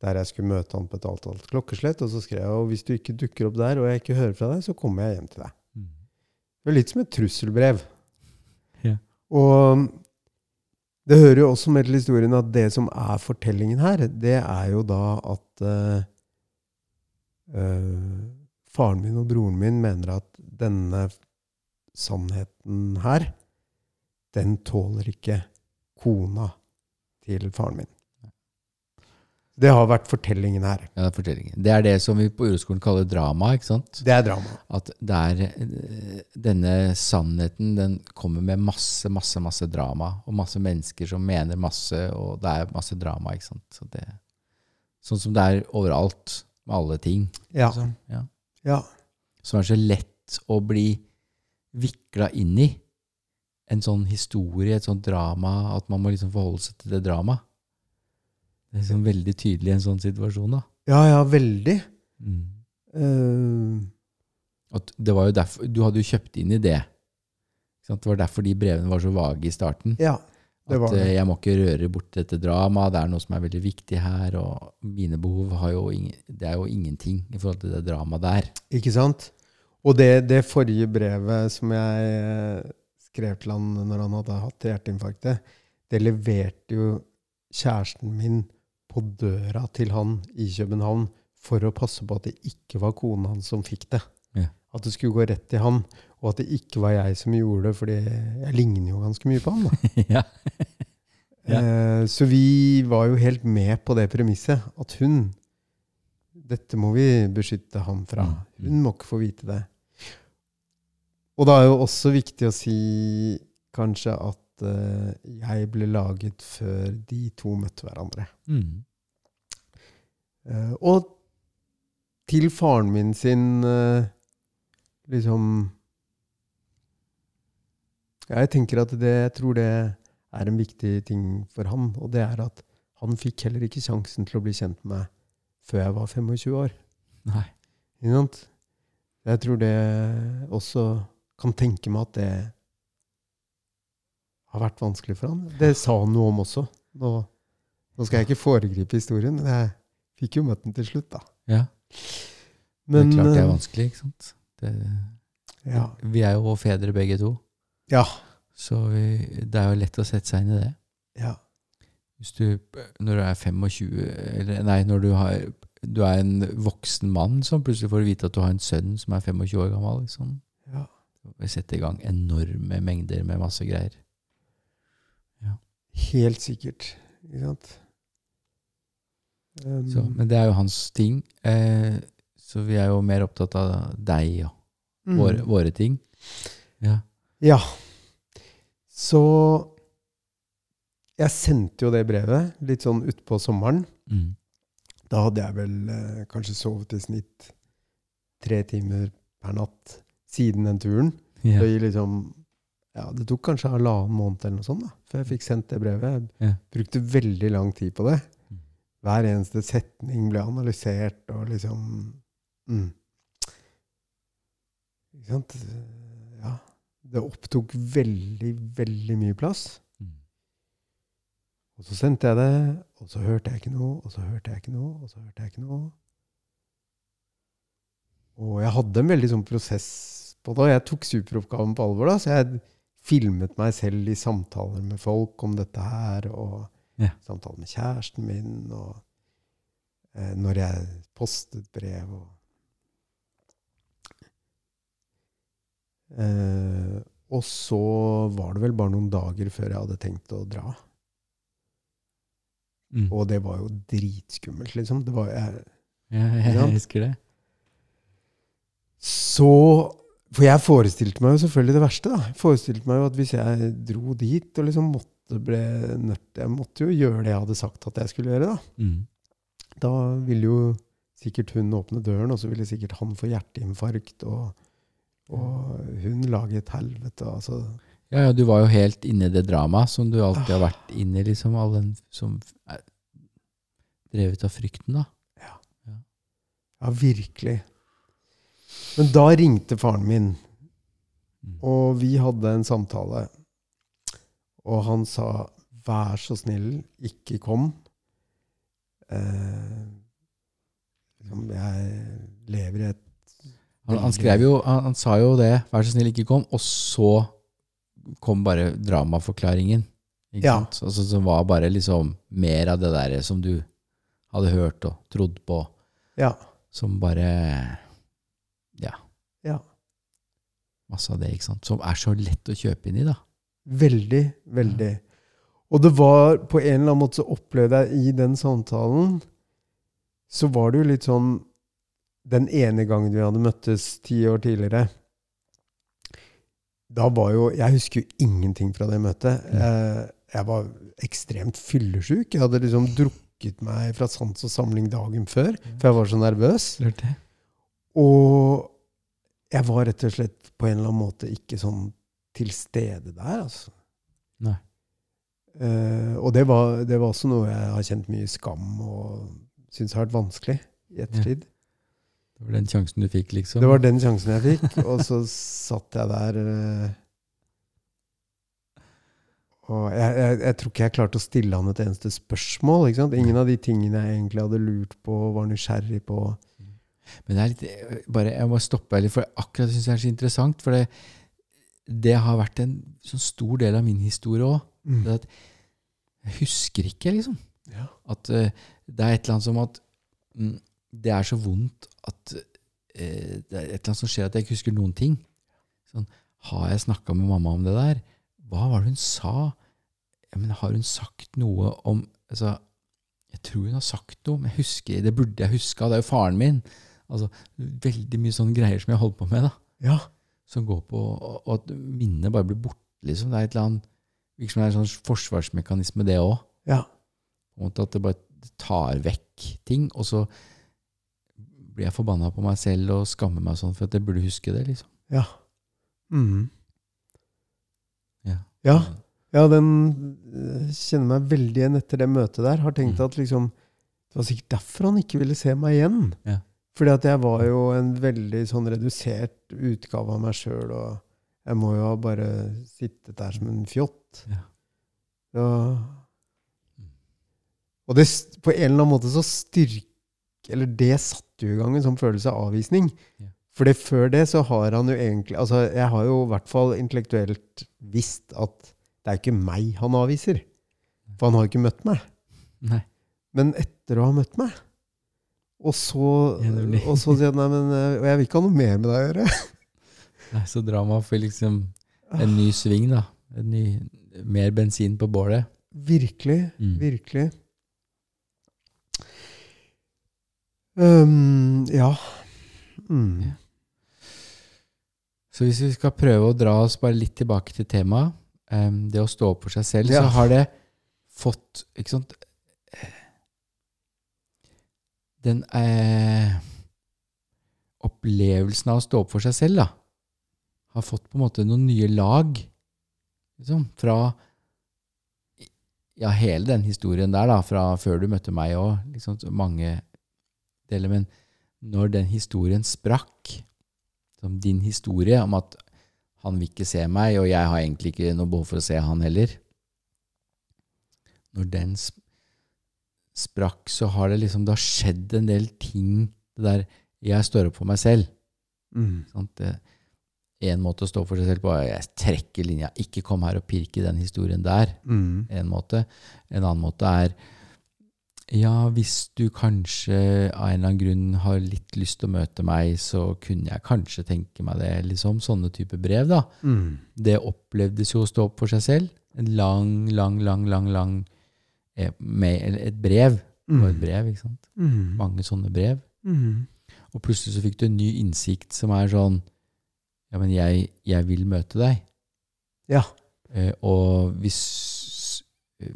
der jeg skulle møte han på et alt, alt klokkeslett. Og så skrev jeg og hvis du ikke dukker opp der, og jeg ikke hører fra deg, så kommer jeg hjem til deg. Mm. Det var litt som et trusselbrev. Yeah. Og det hører jo også med til historien at det som er fortellingen her, det er jo da at uh, uh, faren min og broren min mener at denne sannheten her, den tåler ikke kona til faren min. Det har vært fortellingen her. Ja, det er fortellingen. Det er det som vi på uroskolen kaller drama, ikke sant? Det er drama. At det er eh, denne sannheten, den kommer med masse, masse, masse drama. Og masse mennesker som mener masse, og det er masse drama, ikke sant. Så det, sånn som det er overalt, med alle ting. Ja. liksom. Ja. ja. Som er så lett å bli vikla inn i. En sånn historie, et sånt drama, at man må liksom forholde seg til det dramaet. Det er liksom veldig tydelig i en sånn situasjon, da. Ja, ja, veldig. Mm. Uh, det var jo derfor, du hadde jo kjøpt inn i det. Det var derfor de brevene var så vage i starten. ja, det var det. At jeg må ikke røre bort dette dramaet, det er noe som er veldig viktig her, og mine behov ingen, det er jo ingenting i forhold til det dramaet der. Ikke sant? Og det, det forrige brevet som jeg eh, skrev til han når han hadde hatt hjerteinfarktet, det leverte jo kjæresten min på døra til han i København for å passe på at det ikke var kona hans som fikk det. Ja. At det skulle gå rett til han, og at det ikke var jeg som gjorde det, fordi jeg ligner jo ganske mye på han. [laughs] ja. Ja. Eh, så vi var jo helt med på det premisset, at hun Dette må vi beskytte ham fra. Hun må ikke få vite det. Og da er jo også viktig å si kanskje at eh, jeg ble laget før de to møtte hverandre. Mm. Eh, og til faren min sin eh, liksom ja, Jeg tenker at det, jeg tror det er en viktig ting for han, og det er at han fikk heller ikke sjansen til å bli kjent med meg før jeg var 25 år. Nei. Jeg tror det også kan tenke meg at det har vært vanskelig for han. Det sa han noe om også. Nå, nå skal jeg ikke foregripe historien, men jeg fikk jo møtt den til slutt, da. Ja, Men, det er klart det er eh, vanskelig, ikke sant? Det, Ja. Vi er jo fedre begge to, Ja. så vi, det er jo lett å sette seg inn i det. ja. Hvis du, når du er 25, eller nei, når du, har, du er en voksen mann som plutselig får vite at du har en sønn som er 25 år gammel, liksom. ja. Vi setter i gang enorme mengder med masse greier. Ja. Helt sikkert. Ikke sant? Um, Så, men det er jo hans ting. Eh, så vi er jo mer opptatt av deg og mm. våre, våre ting. Ja. Ja. Så jeg sendte jo det brevet litt sånn utpå sommeren. Mm. Da hadde jeg vel eh, kanskje sovet i snitt tre timer per natt siden den turen. Yeah. Det, liksom, ja, det tok kanskje halvannen måned eller noe sånt da, før jeg fikk sendt det brevet. Jeg yeah. brukte veldig lang tid på det. Hver eneste setning ble analysert, og liksom mm. Ikke sant? Ja. Det opptok veldig, veldig mye plass. Mm. Og så sendte jeg det, og så hørte jeg ikke noe, og så hørte jeg ikke noe, og så hørte jeg ikke noe. Og jeg hadde en veldig sånn prosess på det, og jeg tok superoppgaven på alvor. da, Så jeg filmet meg selv i samtaler med folk om dette her, og Ja. Samtale med kjæresten min, og eh, når jeg postet brev og eh, Og så var det vel bare noen dager før jeg hadde tenkt å dra. Mm. Og det var jo dritskummelt, liksom. Det var, jeg, Ja, jeg, jeg husker det. Så For jeg forestilte meg jo selvfølgelig det verste. da. Jeg forestilte meg jo at hvis jeg dro dit og liksom måtte ble nødt Jeg måtte jo gjøre det jeg hadde sagt at jeg skulle gjøre. Da Mm. Da ville jo sikkert hun åpne døren, og så ville sikkert han få hjerteinfarkt. Og, og hun lage et helvete. Altså. Ja, ja, du var jo helt inne i det dramaet som du alltid har vært inne i, liksom. All den som er drevet av frykten, da. Ja, virkelig. Men da ringte faren min, Mm. og vi hadde en samtale. Og han sa 'vær så snill, ikke kom'. Eh, liksom, jeg lever i et Han, han skrev jo, han, han sa jo det, 'vær så snill, ikke kom', og så kom bare dramaforklaringen. Ikke Ja. sant? Altså, som var bare liksom mer av det der som du hadde hørt og trodd på, Ja. som bare Ja, ja. masse av det, ikke sant. Som er så lett å kjøpe inn i, da. Veldig, veldig. Og det var på en eller annen måte så opplevde jeg i den samtalen Så var det jo litt sånn Den ene gangen vi hadde møttes ti år tidligere Da var jo Jeg husker jo ingenting fra det møtet. Jeg, jeg var ekstremt fyllesyk. Jeg hadde liksom drukket meg fra sans og samling dagen før, for jeg var så nervøs. Og jeg var rett og slett på en eller annen måte ikke sånn til stede der, altså. Nei. Uh, og det var, det var også noe jeg har kjent mye skam og syns har vært vanskelig i ettertid. Det var den sjansen du fikk, liksom. Det var den sjansen jeg fikk, og så satt jeg der uh, Og jeg, jeg, jeg tror ikke jeg klarte å stille han et eneste spørsmål. Ingen av de tingene jeg egentlig hadde lurt på var nysgjerrig på. Men det er litt, eh, bare, jeg må stoppe her litt, for akkurat det syns jeg er så interessant. For det, det har vært en sånn stor del av min historie òg. Mm. Jeg husker ikke, liksom. Ja. At uh, det er et eller annet som at mm, det er så vondt at uh, det er et eller annet som skjer at jeg ikke husker noen ting. Sånn, har jeg snakka med mamma om det der? Hva var det hun sa? Men har hun sagt noe om altså, Jeg tror hun har sagt noe, men jeg husker, det burde jeg huska. Det er jo faren min. Altså, veldig mye sånne greier som jeg holder på med. da ja. Som går på og, at minnet bare blir borte. Liksom. Det er et eller annet virker som det er en sånn forsvarsmekanisme, det òg. Ja. At det bare tar vekk ting. Og så blir jeg forbanna på meg selv og skammer meg sånn for at jeg burde huske det. liksom. Ja. Mm. Ja. Ja. Ja, den eh, kjenner meg veldig igjen etter det møtet der. Har tenkt Mm. at liksom Det var sikkert derfor han ikke ville se meg igjen. Ja. Fordi at jeg var jo en veldig sånn redusert utgave av meg sjøl, og jeg må jo ha bare sittet der som en fjott. Ja. Så, Og det, på en eller annen måte så styrke, Eller det satte jo i gang en sånn følelse av avvisning. Ja. For før det så har han jo egentlig Altså, jeg har jo i hvert fall intellektuelt visst at det er ikke meg han avviser. For han har jo ikke møtt meg. Nei. Men etter å ha møtt meg Og så, og så sier han nei, men eh, jeg vil ikke ha noe mer med deg å gjøre. [laughs] Nei, så drama får liksom en ny sving, da. En ny, mer bensin på bålet. Virkelig. Mm. Virkelig. Um, ja. Mm. Ja. Så hvis vi skal prøve å dra oss bare litt tilbake til temaet, um, det å stå opp for seg selv, Ja. så har det fått Ikke sant Den eh, opplevelsen av å stå opp for seg selv, da, har fått på en måte noen nye lag, liksom, fra ja, hele den historien der, da, fra før du møtte meg òg, liksom, mange deler. Men når den historien sprakk, som din historie om at han vil ikke se meg, og jeg har egentlig ikke noe behov for å se han heller Når den sp- sprakk, så har det liksom Det har skjedd en del ting det der Jeg står opp for meg selv. Mm. En måte å stå for seg selv på er jeg trekker linja. Ikke kom her og pirk i den historien der. Mm. En måte. En annen måte er ja, hvis du kanskje av en eller annen grunn har litt lyst til å møte meg, så kunne jeg kanskje tenke meg det. liksom Sånne type brev, da. Mm. Det opplevdes jo å stå opp for seg selv. En lang, lang, lang, lang, lang et brev. Mm. et brev, ikke sant? Mm. Mange sånne brev. Mm. Og plutselig så fikk du en ny innsikt som er sånn Ja, men jeg, jeg vil møte deg. Ja. Eh, og hvis, eh,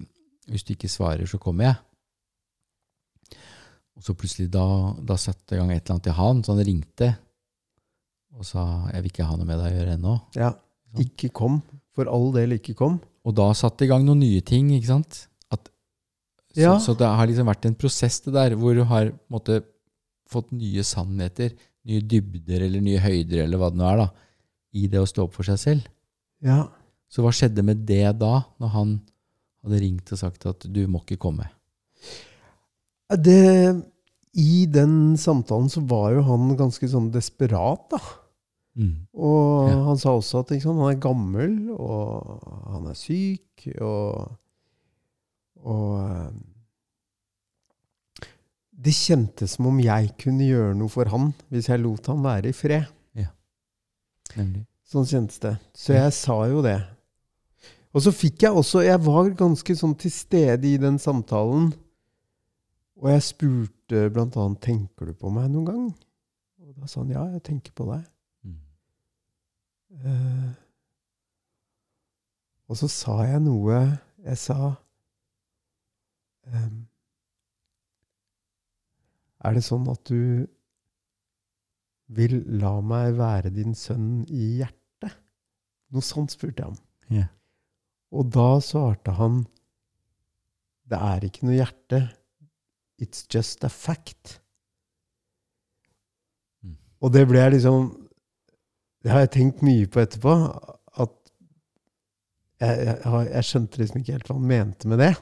hvis du ikke svarer, så kommer jeg. Og så plutselig da, da satte jeg i gang et eller annet til han, så han ringte og sa 'jeg vil ikke ha noe med deg å gjøre ennå'. ja. Ikke kom. For all del ikke kom. Og da satte jeg i gang noen nye ting, ikke sant? At, så, så det har liksom vært en prosess det der, hvor du har måtte, fått nye sannheter, nye dybder eller nye høyder, eller hva det nå er, da, i det å stå opp for seg selv. Ja. Så hva skjedde med det da, når han hadde ringt og sagt at du må ikke komme? Det, I den samtalen så var jo han ganske sånn desperat, da. Mm. Og Ja. han sa også at sant, han er gammel, og han er syk, og, og Det kjentes som om jeg kunne gjøre noe for han hvis jeg lot han være i fred. Nemlig. Sånn kjentes det. Så jeg sa jo det. Og så fikk jeg også Jeg var ganske sånn til stede i den samtalen. Og jeg spurte blant annet Tenker du på meg noen gang. Og da sa han ja, jeg tenker på deg. Mm. Uh, og så sa jeg noe Jeg sa ehm, Er det sånn at du vil la meg være din sønn i hjertet? Noe sånt spurte jeg om. Yeah. Og da svarte han Det er ikke noe hjerte. It's just a fact. Mm. Og det ble jeg liksom Det har jeg tenkt mye på etterpå. At jeg, jeg, jeg skjønte liksom ikke helt hva han mente med det.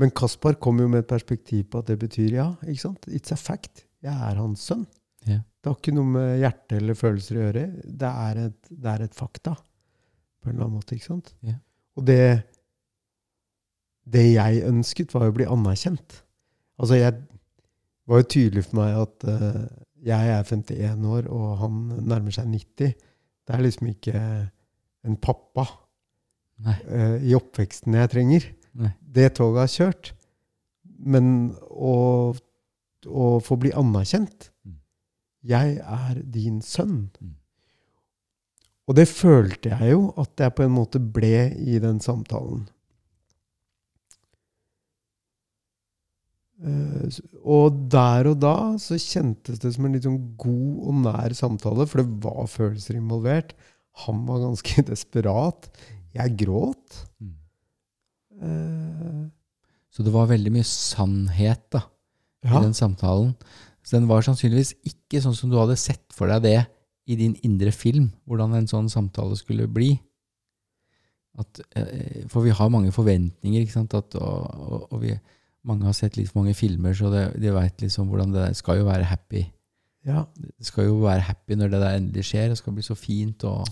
Men Kaspar kom jo med et perspektiv på at det betyr ja. ikke sant? It's a fact. Jeg er hans sønn. Ja. Det har ikke noe med hjerte eller følelser å gjøre. Det er et, det er et fakta. På en eller annen måte. ikke sant? Ja. Og det, det jeg ønsket, var jo å bli anerkjent. Altså, jeg var jo tydelig for meg at uh, jeg er 51 år, og han nærmer seg 90. Det er liksom ikke en pappa eh, i oppveksten jeg trenger. Nei. Det toget har kjørt. Men å, å få bli anerkjent Mm. Jeg er din sønn. Mm. Og det følte jeg jo at jeg på en måte ble i den samtalen. Eh, Og der og da så kjentes det som en litt sånn god og nær samtale, for det var følelser involvert. Han var ganske [laughs] desperat. Jeg gråt. Mm. Eh, Så det var veldig mye sannhet da, Ja, i den samtalen. Så den var sannsynligvis ikke sånn som du hadde sett for deg det i din indre film, hvordan en sånn samtale skulle bli. At, eh, for vi har mange forventninger, ikke sant? At, og, og, og vi, mange har sett litt for mange filmer, så det, de veit liksom hvordan det skal jo være happy. ja, Det skal jo være happy når det der endelig skjer, det skal bli så fint og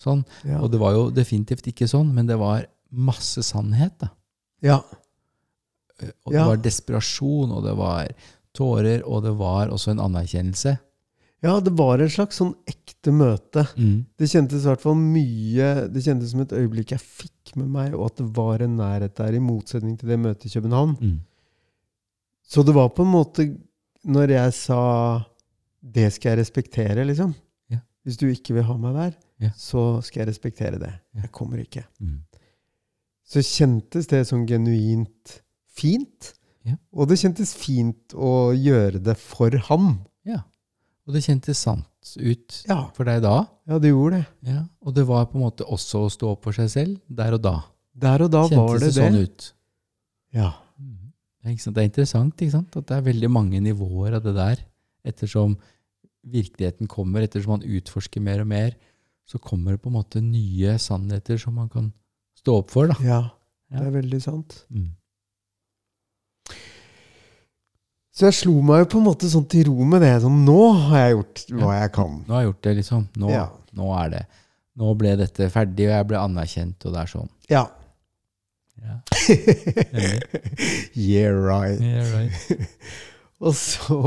sånn. ja. Og det var jo definitivt ikke sånn, men det var masse sannhet, da. ja. Og Ja. det var desperasjon, og det var tårer, og det var også en anerkjennelse. ja, det var en slags sånn ekte møte. Mm. Det kjentes i hvert fall mye Det kjentes som et øyeblikk jeg fikk med meg, og at det var en nærhet der, i motsetning til det møtet i København. Mm. Så det var på en måte Når jeg sa 'det skal jeg respektere', liksom Ja. Hvis du ikke vil ha meg der, Ja. så skal jeg respektere det. Ja. Jeg kommer ikke. Mm. Så kjentes det sånn genuint fint. Ja. Og det kjentes fint å gjøre det for ham. Ja. Og det kjentes sant ut Ja, for deg da. ja det gjorde det. Ja. Og det var på en måte også å stå opp for seg selv der og da. Der og da var Kjentes det det det. sånn ut. Ja. Mm. Det er interessant ikke sant? at det er veldig mange nivåer av det der. Ettersom virkeligheten kommer, ettersom man utforsker mer og mer, så kommer det på en måte nye sannheter som man kan stå opp for. da. ja, det er veldig sant. Mm. Så jeg slo meg jo på en måte sånn til ro med det. Sånn, nå har jeg gjort hva jeg kan. Nå har jeg gjort det, liksom. Nå, Ja. nå er det. Nå ble dette ferdig, og jeg ble anerkjent, og det er sånn. Ja. Ja. [laughs] yeah, right. Yeah, right. [laughs] Og så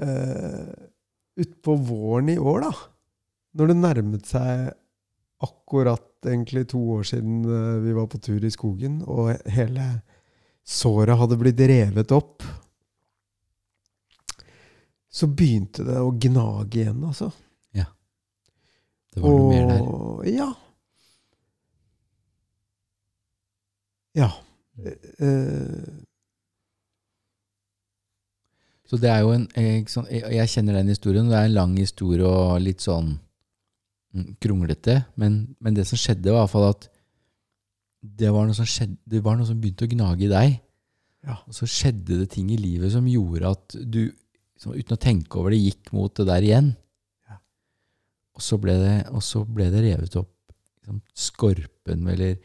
uh, Utpå våren i år, da, når det nærmet seg akkurat egentlig to år siden eh, vi var på tur i skogen, og hele såret hadde blitt revet opp, så begynte det å gnage igjen, altså. Ja. Det var noe mer der. Ja. Ja. Uh, Så det er jo en jeg, jeg kjenner den historien. og Det er en lang historie og litt sånn kronglete. Men, men det som skjedde, var i hvert fall at det var, noe som skjedde, det var noe som begynte å gnage i deg. Ja. Og så skjedde det ting i livet som gjorde at du, liksom, uten å tenke over det, gikk mot det der igjen. Ja. Og, så ble det, og så ble det revet opp. Liksom, skorpen eller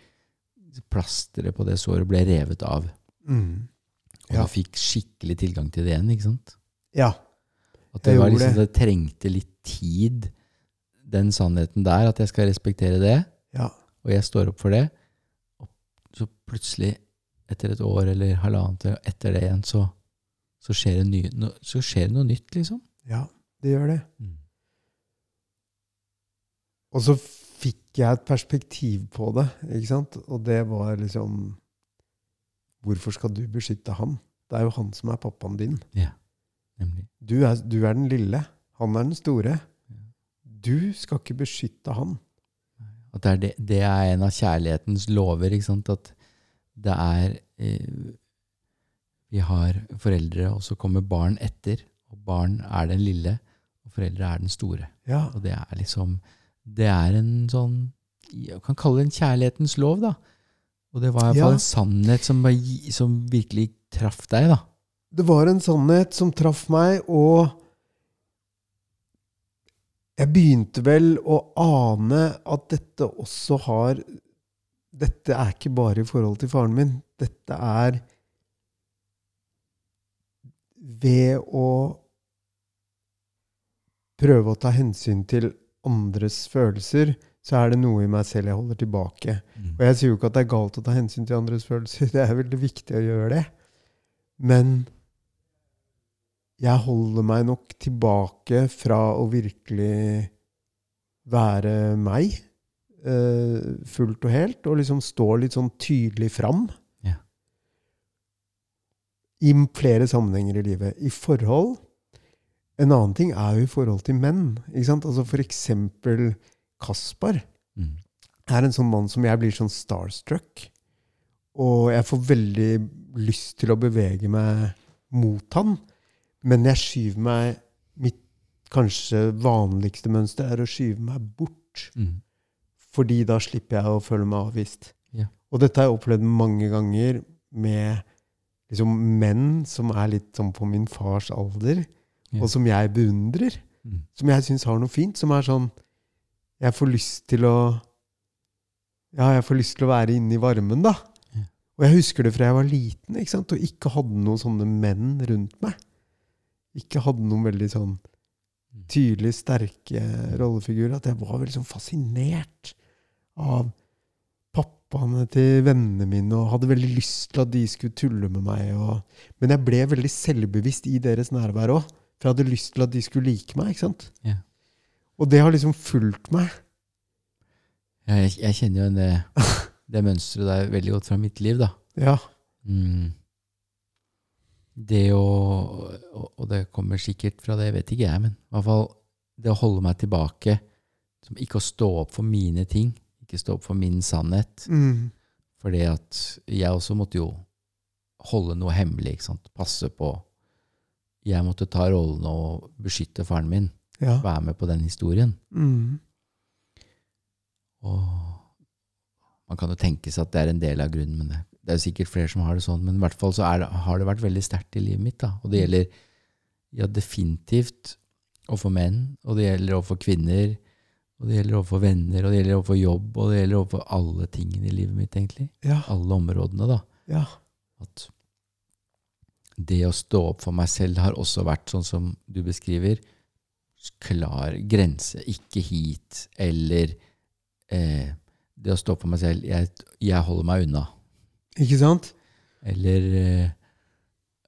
plasteret på det såret ble revet av. mm, Og du fikk skikkelig tilgang til det igjen. ikke sant? ja. At det, var liksom, det. det trengte litt tid, den sannheten der, at jeg skal respektere det, Ja. og jeg står opp for det. Og så plutselig, etter et år eller halvannet eller etter det igjen, så, så, skjer, det ny, no, så skjer det noe nytt, liksom. Ja, det gjør det. Mm. Og så fikk jeg et perspektiv på det, ikke sant? Og det var liksom Hvorfor skal du beskytte han? Det er jo han som er pappaen din. Ja, Nemlig. Du er, du er den lille. Han er den store. Du skal ikke beskytte han. Det er, det, det er en av kjærlighetens lover, ikke sant? At det er eh, Vi har foreldre, og så kommer barn etter. Og barn er den lille, og foreldre er den store. Ja, Og det er liksom Det er en sånn Jeg kan kalle det en kjærlighetens lov, da. Og det var i hvert fall Ja. en sannhet som, som virkelig traff deg, da. Det var en sannhet som traff meg, og jeg begynte vel å ane at dette også har Dette er ikke bare i forhold til faren min. Dette er ved å prøve å ta hensyn til andres følelser, så er det noe i meg selv jeg holder tilbake. Og jeg sier jo ikke at det er galt å ta hensyn til andres følelser. [laughs] Det er veldig viktig å gjøre det. Men jeg holder meg nok tilbake fra å virkelig være meg eh, fullt og helt, og liksom stå litt sånn tydelig fram. Ja. I flere sammenhenger i livet. I forhold En annen ting er jo i forhold til menn. Ikke sant? Altså for eksempel Kaspar Mm. er en sånn mann som jeg blir sånn starstruck. Og jeg får veldig lyst til å bevege meg mot han. Men jeg skyver meg Mitt kanskje vanligste mønster er å skyve meg bort. Mm. Fordi da slipper jeg å føle meg avvist. Ja. Og dette har jeg opplevd mange ganger med liksom menn som er litt sånn på min fars alder, Ja. og som jeg beundrer. Mm. Som jeg syns har noe fint. Som er sånn Jeg får lyst til å Ja, jeg får lyst til å være inne i varmen, da. Ja. Og jeg husker det fra jeg var liten, ikke sant? og ikke hadde noen sånne menn rundt meg. Ikke hadde noen veldig sånn Mm. tydelig sterke rollefigurer. At jeg var veldig sånn fascinert av pappaene til vennene mine, og hadde veldig lyst til at de skulle tulle med meg. Og, men jeg ble veldig selvbevisst i deres nærvær òg. For jeg hadde lyst til at de skulle like meg. ikke sant? Ja. Og det har liksom fulgt meg. Ja, jeg, jeg kjenner jo det, [laughs] det mønsteret der veldig godt fra mitt liv, da. Ja. Mm. Det å og, det kommer sikkert fra det, vet ikke jeg, men i hvert fall det å holde meg tilbake, som ikke å stå opp for mine ting, ikke stå opp for min sannhet, Mm. fordi at jeg også måtte jo holde noe hemmelig, ikke sant, passe på. Jeg måtte ta rollen og beskytte faren min, Ja. være med på den historien. Mm. Og man kan jo tenke seg at det er en del av grunnen, men det, det er jo sikkert flere som har det sånn. Men i hvert fall så det, har det vært veldig sterkt i livet mitt. da. Og det gjelder ja, definitivt overfor menn, og det gjelder overfor kvinner, og det gjelder overfor venner, og det gjelder overfor jobb, og det gjelder overfor alle tingene i livet mitt, egentlig. Ja. Alle områdene, da. Ja. At det å stå opp for meg selv har også vært sånn som du beskriver, klar grense, ikke hit, eller eh, det å stå opp for meg selv, jeg, jeg holder meg unna. Ikke sant? Eller eh,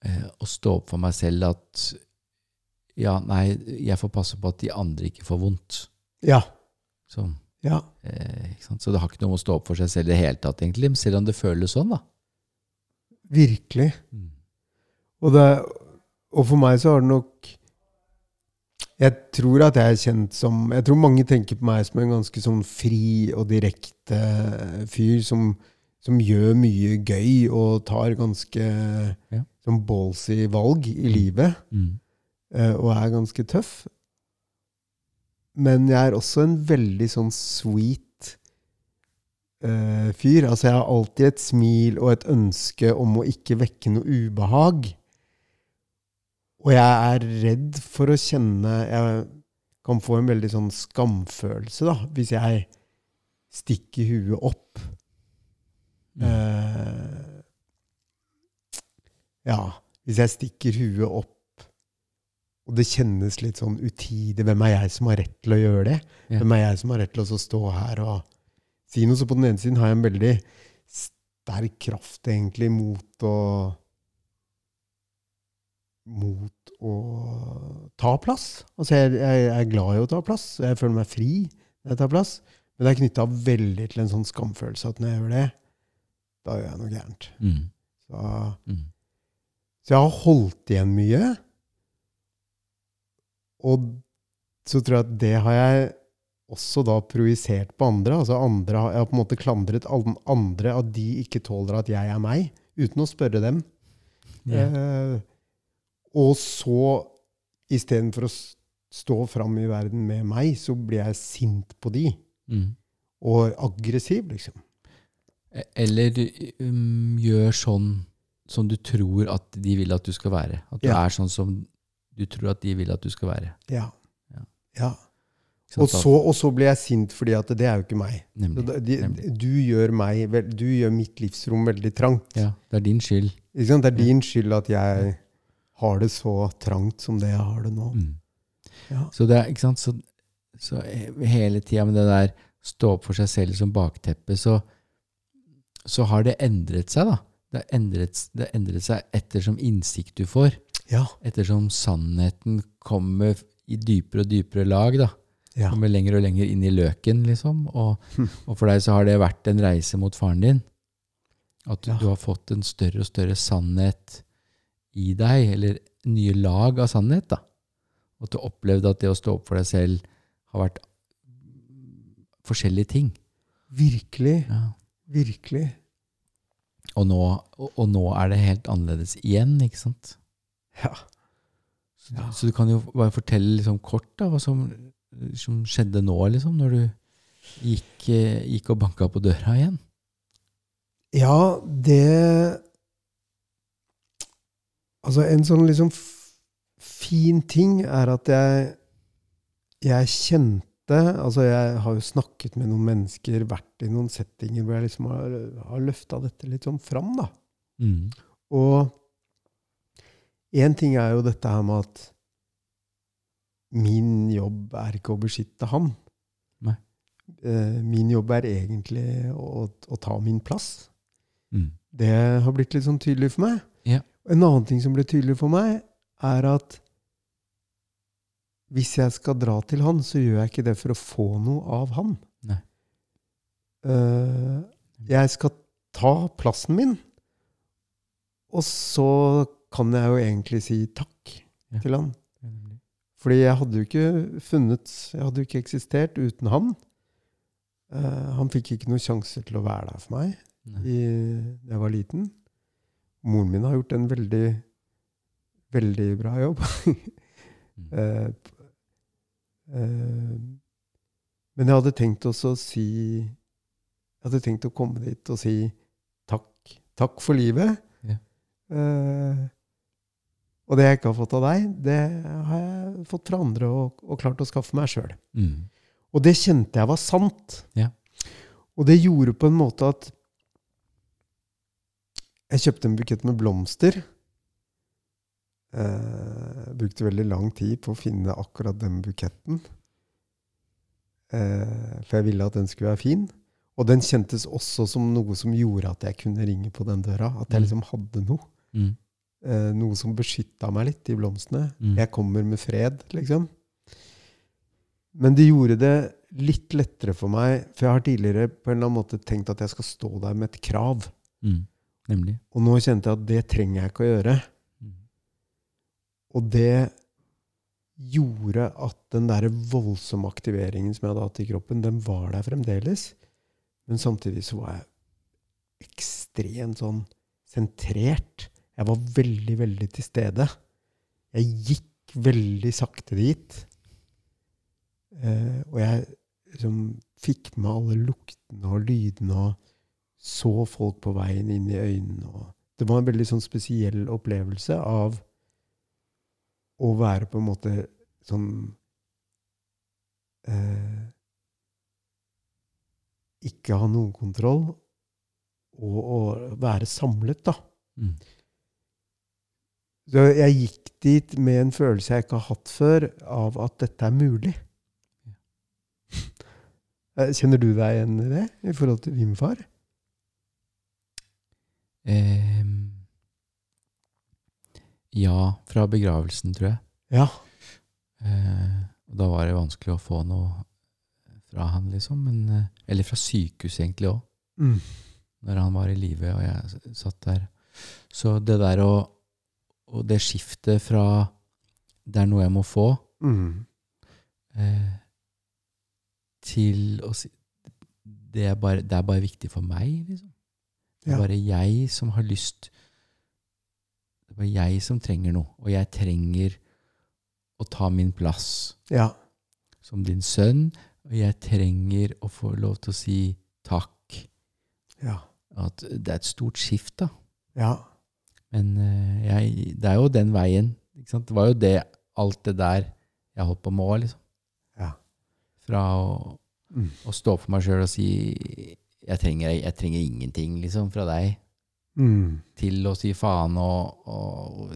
eh, å stå opp for meg selv at ja, nei, jeg får passe på at de andre ikke får vondt. Ja. Så, Ja. eh, så det har ikke noe med å stå opp for seg selv i det hele tatt, egentlig, men selv om det føles sånn, da. Virkelig. Mm. Og, det, og for meg så har det nok Jeg tror at jeg er kjent som Jeg tror mange tenker på meg som en ganske sånn fri og direkte fyr som, som gjør mye gøy og tar ganske Ja. som ballsy valg i livet. Mm. eh, og er ganske tøff. Men jeg er også en veldig sånn sweet uh, fyr. Altså, jeg har alltid et smil og et ønske om å ikke vekke noe ubehag. Og jeg er redd for å kjenne Jeg kan få en veldig sånn skamfølelse, da, hvis jeg stikker huet opp. Mm. Ja, hvis jeg stikker huet opp, og det kjennes litt sånn utidig Hvem er jeg som har rett til å gjøre det? Ja. Hvem er jeg som har rett til å stå her og si noe? Så på den ene siden har jeg en veldig sterk kraft egentlig mot å Mot å ta plass. Altså, jeg, jeg er glad i å ta plass, jeg føler meg fri når jeg tar plass. Men det er knytta veldig til en sånn skamfølelse at når jeg gjør det, da gjør jeg noe gærent. Mm. Så, Mm. så jeg har holdt igjen mye. Og så tror jeg at det har jeg også da projisert på andre. Altså andre jeg har på en måte klandret alle andre at de ikke tåler at jeg er meg, uten å spørre dem. Yeah. Eh, og så, istedenfor å stå fram i verden med meg, så blir jeg sint på de. Mm. Og aggressiv, liksom. Eller um, gjør sånn som du tror at de vil at du skal være. At du Ja. er sånn som du tror at de vil at du skal være. Ja. Ja. ja. Og, så, og så blir jeg sint fordi at det er jo ikke meg. Nemlig. da- de, nemlig. du, gjør meg, du gjør mitt livsrom veldig trangt. Ja, det er din skyld. Det er din skyld at jeg har det så trangt som det jeg har det nå. Mm. Ja. Så det er, ikke sant, så, så hele tida med det der stå opp for seg selv som bakteppe, så, så har det endret seg, da. Det har endret, det har endret seg ettersom innsikt du får. Ja. Ettersom sannheten kommer i dypere og dypere lag, da. ja. Kommer lenger og lenger inn i løken, liksom. Og, Hm. og for deg så har det vært en reise mot faren din. At du, Ja. du har fått en større og større sannhet i deg, eller nye lag av sannhet, da. Og at du opplevde at det å stå opp for deg selv har vært forskjellige ting. Virkelig. Ja. Virkelig. Og, nå, og, og nå er det helt annerledes igjen, ikke sant? Ja. Så, Ja. så du kan jo bare fortelle liksom kort da, hva som, som skjedde nå, liksom, når du gikk, eh, gikk og banka på døra igjen. Ja, det Altså, en sånn liksom fin ting er at jeg Jeg kjente Altså, jeg har jo snakket med noen mennesker, vært i noen settinger hvor jeg liksom har, har løfta dette litt sånn fram, da. Mm. Og én ting er jo dette her med at min jobb er ikke å beskytte ham. Nei. Eh, Min jobb er egentlig å, å ta min plass. Mm. Det har blitt litt sånn tydelig for meg. Ja. En annen ting som ble tydelig for meg, er at hvis jeg skal dra til han, så gjør jeg ikke det for å få noe av han. Eh, jeg skal ta plassen min, og så kan jeg jo egentlig si takk Ja. til han. Fordi jeg hadde jo ikke funnet Jeg hadde jo ikke eksistert uten han. Uh, han fikk ikke noen sjanse til å være der for meg i, da jeg var liten. Moren min har gjort en veldig, veldig bra jobb. [laughs] Mm. Eh, men jeg hadde tenkt også å si Jeg hadde tenkt å komme dit og si takk. Takk for livet. Ja. Eh, og det jeg ikke har fått av deg, det har jeg fått fra andre og, og klart å skaffe meg sjøl. Mm. Og det kjente jeg var sant. Ja. Og det gjorde på en måte at jeg kjøpte en bukett med blomster. Eh, brukte veldig lang tid på å finne akkurat den buketten. Eh, for jeg ville at den skulle være fin. Og den kjentes også som noe som gjorde at jeg kunne ringe på den døra. At jeg Mm. liksom hadde noe. Mm. Eh, noe som beskytta meg litt, de blomstene. Mm. Jeg kommer med fred, liksom. Men det gjorde det litt lettere for meg, for jeg har tidligere på en eller annen måte tenkt at jeg skal stå der med et krav. Mm. Nemlig. Og nå kjente jeg at det trenger jeg ikke å gjøre. Og det gjorde at den der voldsomme aktiveringen som jeg hadde hatt i kroppen, den var der fremdeles. Men samtidig så var jeg ekstremt sånn sentrert. Jeg var veldig, veldig til stede. Jeg gikk veldig sakte dit. Eh, og jeg liksom fikk med alle luktene og lydene og så folk på veien inn i øynene. Og det var en veldig sånn spesiell opplevelse av å være på en måte sånn eh, Ikke ha noen kontroll, og å være samlet, da. Mm. Så jeg gikk dit med en følelse jeg ikke har hatt før, av at dette er mulig. Eh, Kjenner du deg igjen i det, i forhold til din far? Ehm, ja, fra begravelsen, tror jeg. Ja. Eh, da var det vanskelig å få noe fra han, liksom. Men, eh, eller fra sykehuset, egentlig òg. Mm. Når han var i live og jeg satt der. Så det der å Og det skiftet fra det er noe jeg må få, Mm. eh, til å si det er, bare, det er bare viktig for meg, liksom. Det er Ja. bare jeg som har lyst Det er bare jeg som trenger noe. Og jeg trenger å ta min plass Ja. som din sønn. Og jeg trenger å få lov til å si takk. Ja. At det er et stort skift, da. Ja. Men eh, jeg, det er jo den veien. Det var jo det, alt det der jeg holdt på med òg, liksom. Ja. Fra å, Mm. å stå for meg sjøl og si jeg trenger, jeg trenger ingenting, liksom, fra deg. Mm. til å si faen og, og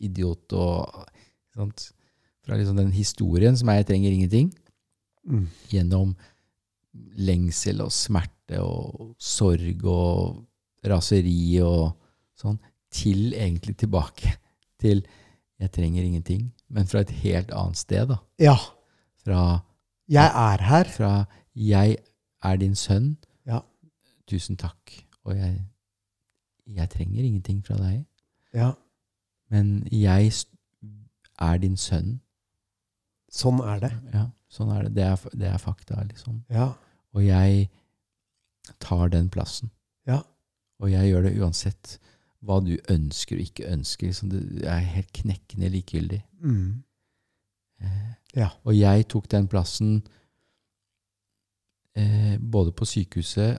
idiot og sant? Fra liksom den historien som er 'jeg trenger ingenting', Mm. gjennom lengsel og smerte og sorg og raseri og sånn, til egentlig tilbake til 'jeg trenger ingenting', men fra et helt annet sted. da. Ja. Fra, Jeg er her. fra 'jeg er din sønn', Ja. tusen takk, og jeg, jeg trenger ingenting fra deg. Ja. Men jeg er din sønn. Sånn er det. Ja, sånn er det. Det er, det er fakta, liksom. Ja. Og jeg tar den plassen. Ja. Og jeg gjør det uansett hva du ønsker og ikke ønsker. Liksom det er helt knekkende likegyldig. Mm. Eh, Ja. Og jeg tok den plassen eh, både på sykehuset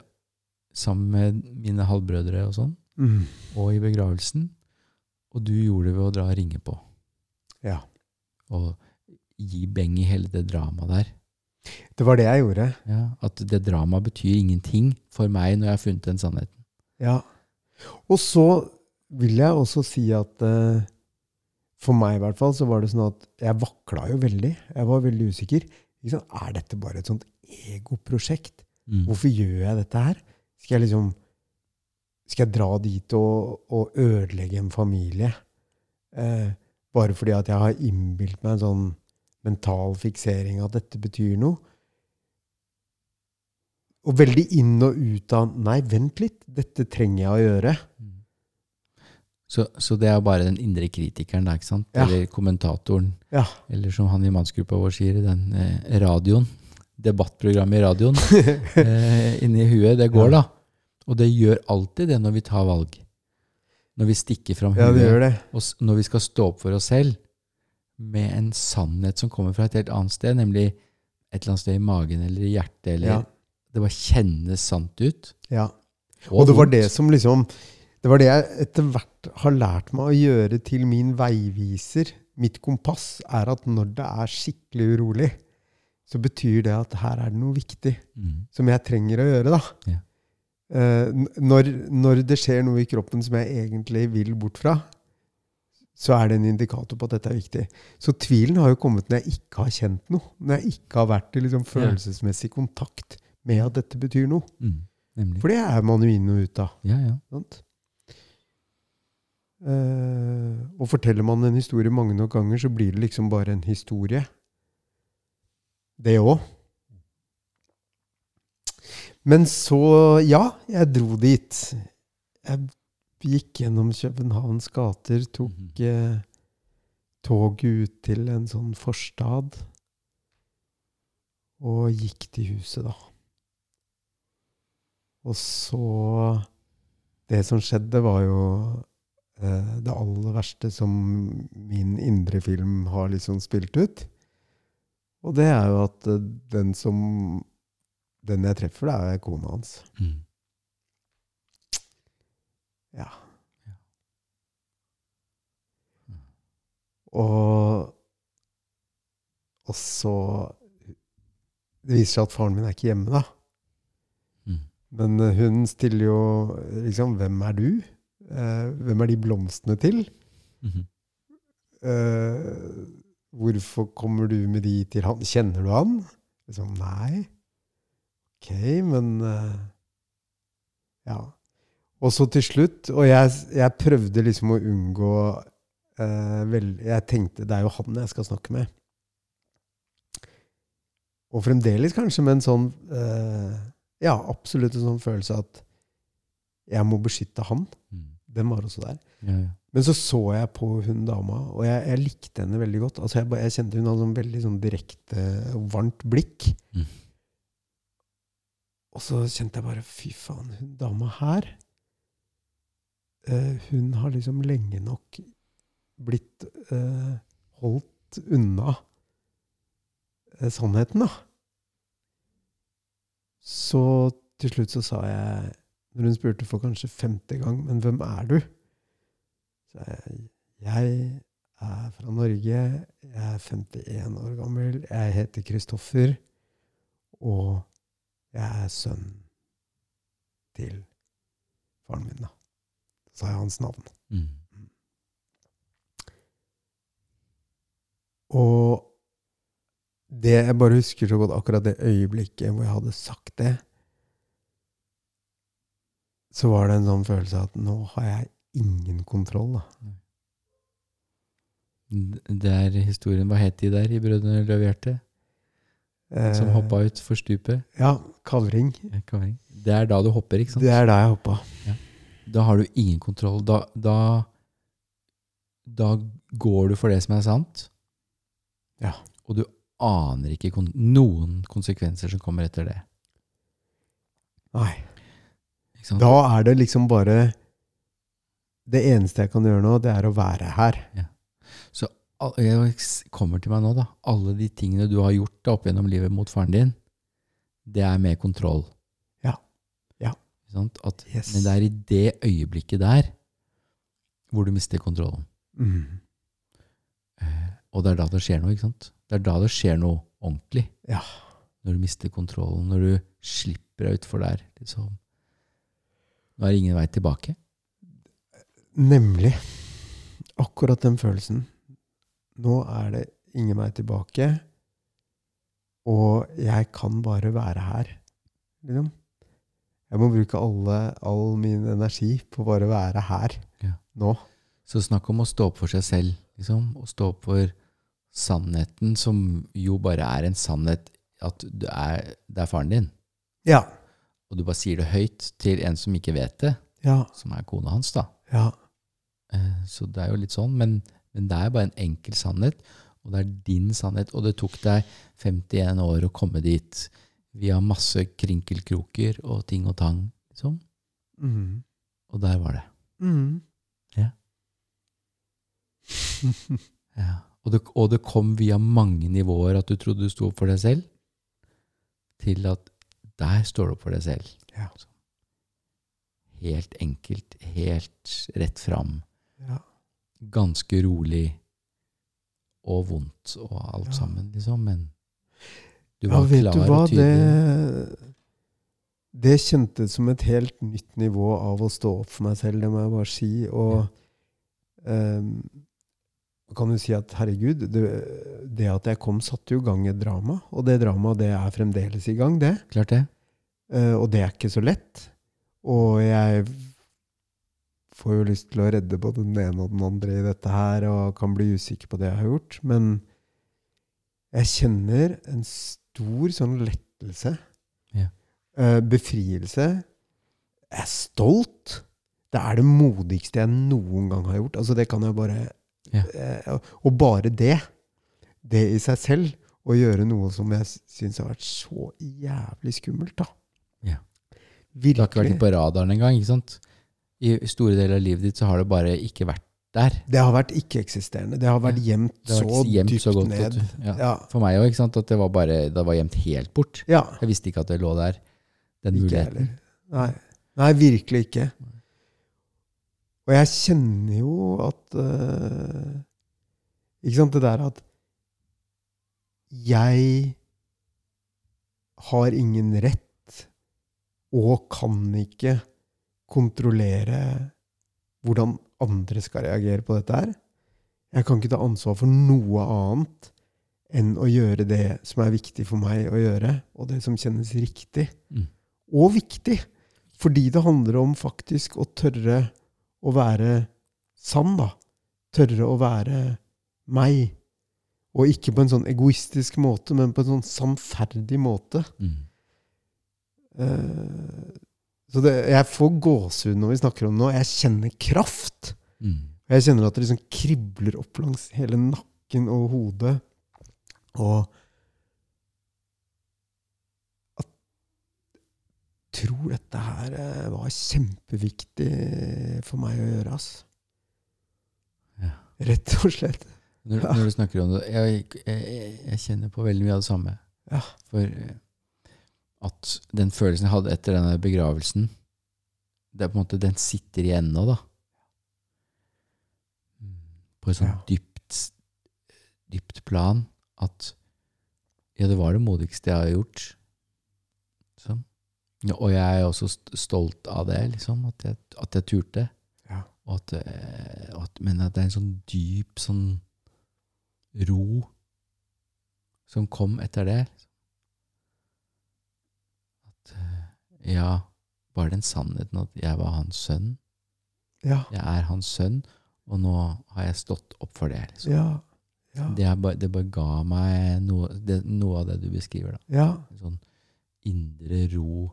sammen med mine halvbrødre og sånn, Mm. og i begravelsen. Og du gjorde det ved å dra og ringe på. Ja. Og gi beng i hele det dramaet der. Det var det jeg gjorde. Ja, at det dramaet betyr ingenting for meg når jeg har funnet den sannheten. Ja. Og så vil jeg også si at uh, for meg i hvert fall så var det sånn at jeg vakla jo veldig. Jeg var veldig usikker. Liksom. Er dette bare et sånt egoprosjekt? Mm. Hvorfor gjør jeg dette her? Skal jeg liksom Skal jeg dra dit og, og ødelegge en familie? Eh, bare fordi at jeg har innbilt meg en sånn mental fiksering at dette betyr noe? Og veldig inn og ut av Nei, vent litt. Dette trenger jeg å gjøre. Mm. Så, så det er bare den indre kritikeren, da, ikke sant? Ja. Eller kommentatoren. Ja. Eller som han i mannsgruppa vår sier, den eh, radioen. Debattprogrammet i radioen. [laughs] eh, inni huet. Det går, da. Og det gjør alltid det når vi tar valg. Når vi stikker fram Ja, huet, og når vi skal stå opp for oss selv med en sannhet som kommer fra et helt annet sted, nemlig et eller annet sted i magen eller i hjertet, eller Ja. det bare kjennes sant ut. Ja. Og det var det som liksom Det var det jeg etter hvert har lært meg å gjøre til min veiviser. Mitt kompass er at når det er skikkelig urolig, så betyr det at her er det noe viktig Mm. som jeg trenger å gjøre. da. Ja. Eh, når, når det skjer noe i kroppen som jeg egentlig vil bort fra, så er det en indikator på at dette er viktig. Så tvilen har jo kommet når jeg ikke har kjent noe. Når jeg ikke har vært i liksom følelsesmessig kontakt med at dette betyr noe. Mm. For det er man jo inn og ut av. Ja, ja. Sant? Eh, og forteller man en historie mange nok ganger, så blir det liksom bare en historie. Det òg. Men så, ja, jeg dro dit. Jeg gikk gjennom Københavns gater, tok, Mhm. eh, toget ut til en sånn forstad. Og gikk til huset, da. Og så Det som skjedde, var jo eh, det aller verste som min indre film har liksom spilt ut. Og det er jo at eh, den som Den jeg treffer, det er kona hans. Mm. Ja. Mm. Og Og så Det viser seg at faren min er ikke hjemme, da. Mm. Men eh, hun stiller jo liksom Hvem er du? Eh, hvem er de blomstene til? Mhm. Eh, hvorfor kommer du med de til han? Kjenner du han? Liksom, nei. Ok, men eh, Ja. Og så til slutt Og jeg, jeg prøvde liksom å unngå eh, vel, Jeg tenkte det er jo han jeg skal snakke med. Og fremdeles kanskje med en sånn eh, Ja, absolutt en sånn følelse at jeg må beskytte han. Mm. Den var også der. Ja, ja. Men så så jeg på hun dama, og jeg, jeg likte henne veldig godt. Altså jeg, jeg kjente hun hadde sånn veldig sånn direkte, varmt blikk. Mm. Og så kjente jeg bare Fy faen, hun dama her eh, Hun har liksom lenge nok blitt eh, holdt unna eh, sannheten, da. Så til slutt så sa jeg, når hun spurte for kanskje femte gang, men hvem er du? Så jeg, jeg er fra Norge, jeg er 51 år gammel, jeg heter Kristoffer, og jeg er sønn til faren min, da. Så sa jeg hans navn. Mm. Og det jeg bare husker så godt, akkurat det øyeblikket hvor jeg hadde sagt det, så var det en sånn følelse av at nå har jeg ingen kontroll, da. Det er historien Hva het de der i Brødrene Løvehjerte? Som Eh, hoppa ut for stupet? Ja, kavring. Ja, kavring. Det er da du hopper, ikke sant? Det er da jeg hoppa. Da har du ingen kontroll. Da, da, da går du for det som er sant. Ja. Og du aner ikke kon noen konsekvenser som kommer etter det. Nei. Da er det liksom bare Det eneste jeg kan gjøre nå, det er å være her. Jeg kommer til meg nå, da. Alle de tingene du har gjort da, opp gjennom livet mot faren din, det er med kontroll. Ja. Ja. At, Yes. Men det er i det øyeblikket der hvor du mister kontrollen. Mm. Eh, Og det er da det skjer noe, ikke sant? Det er da det skjer noe ordentlig. Ja. Når du mister kontrollen, når du slipper deg utfor der. Liksom. Nå er det ingen vei tilbake. Nemlig. Akkurat den følelsen. Nå er det ingen vei tilbake, og jeg kan bare være her. Liksom. Jeg må bruke alle, all min energi på bare å være her Ja. nå. Så snakk om å stå opp for seg selv, liksom. Å stå opp for sannheten, som jo bare er en sannhet at du er, det er faren din. Ja. Og du bare sier det høyt til en som ikke vet det, Ja. som er kona hans, da. Ja. Eh, Så det er jo litt sånn, men, men det er bare en enkel sannhet, og det er din sannhet. Og det tok deg 51 år å komme dit, via masse krinkelkroker og ting og tang, liksom. Mm. Og der var det. Mm. [laughs] Ja. Og, det og det kom via mange nivåer at du trodde du sto opp for deg selv, til at der står du opp for deg selv. Ja. Helt enkelt, helt rett fram. Ja. Ganske rolig og vondt og alt Ja. sammen, liksom. Men du ja, var vet klar du hva? og tydelig. Det, det kjentes som et helt nytt nivå av å stå opp for meg selv, det må jeg bare si. Og ehm, kan du si at herregud, det, det at jeg kom, satte jo i gang et drama. Og det dramaet det er fremdeles i gang, det. Klart det. Uh, og det er ikke så lett. Og jeg får jo lyst til å redde både den ene og den andre i dette her, og kan bli usikker på det jeg har gjort. Men jeg kjenner en stor sånn lettelse. Ja. Eh, befrielse. Jeg er stolt. Det er det modigste jeg noen gang har gjort. Altså, det kan jeg bare Ja. Eh, og bare det, det i seg selv, å gjøre noe som jeg syns har vært så jævlig skummelt, da. Ja. Det har ikke vært på radaren engang, ikke sant? I store deler av livet ditt så har det bare ikke vært der. Det har vært ikke-eksisterende. Det har vært gjemt så gjemt dypt så godt ned. ja. Ja. For meg òg. At det var bare Det var gjemt helt bort. ja. Jeg visste ikke at det lå der. Den Ikke muligheten. heller. Nei. Nei, virkelig ikke. Og jeg kjenner jo at uh, Ikke sant, det der at jeg har ingen rett og kan ikke kontrollere hvordan andre skal reagere på dette her. Jeg kan ikke ta ansvar for noe annet enn å gjøre det som er viktig for meg å gjøre, og det som kjennes riktig Mm. og viktig. Fordi det handler om faktisk å tørre å være sann, da. Tørre å være meg. Og ikke på en sånn egoistisk måte, men på en sånn sannferdig måte. Mm. Eh, så det, jeg får gåsehud når vi snakker om det nå. Jeg kjenner kraft. Mm. Jeg kjenner at det liksom kribler opp langs hele nakken og hodet. Og at jeg tror dette her eh, var kjempeviktig for meg å gjøre, ass. Ja. Rett og slett. Når, når du snakker om det jeg, jeg, jeg kjenner på veldig mye av det samme. Ja. For eh, at den følelsen jeg hadde etter denne begravelsen, det er på en måte, den sitter i ennå, da. På et sånt Ja. dypt, dypt plan at ja, det var det modigste jeg har gjort. Sånn. Ja, og jeg er også stolt av det, liksom. At jeg, at jeg turte. Ja. Og at, eh, at, men at det er en sånn dyp sånn ro som kom etter det. Eh, ja, det den sannheten at jeg var hans sønn. Ja. Jeg er hans sønn, og nå har jeg stått opp for det. Liksom. Ja. Ja. Det, bare, det bare ga meg noe, det, noe av det du beskriver. da. ja. En sånn indre ro.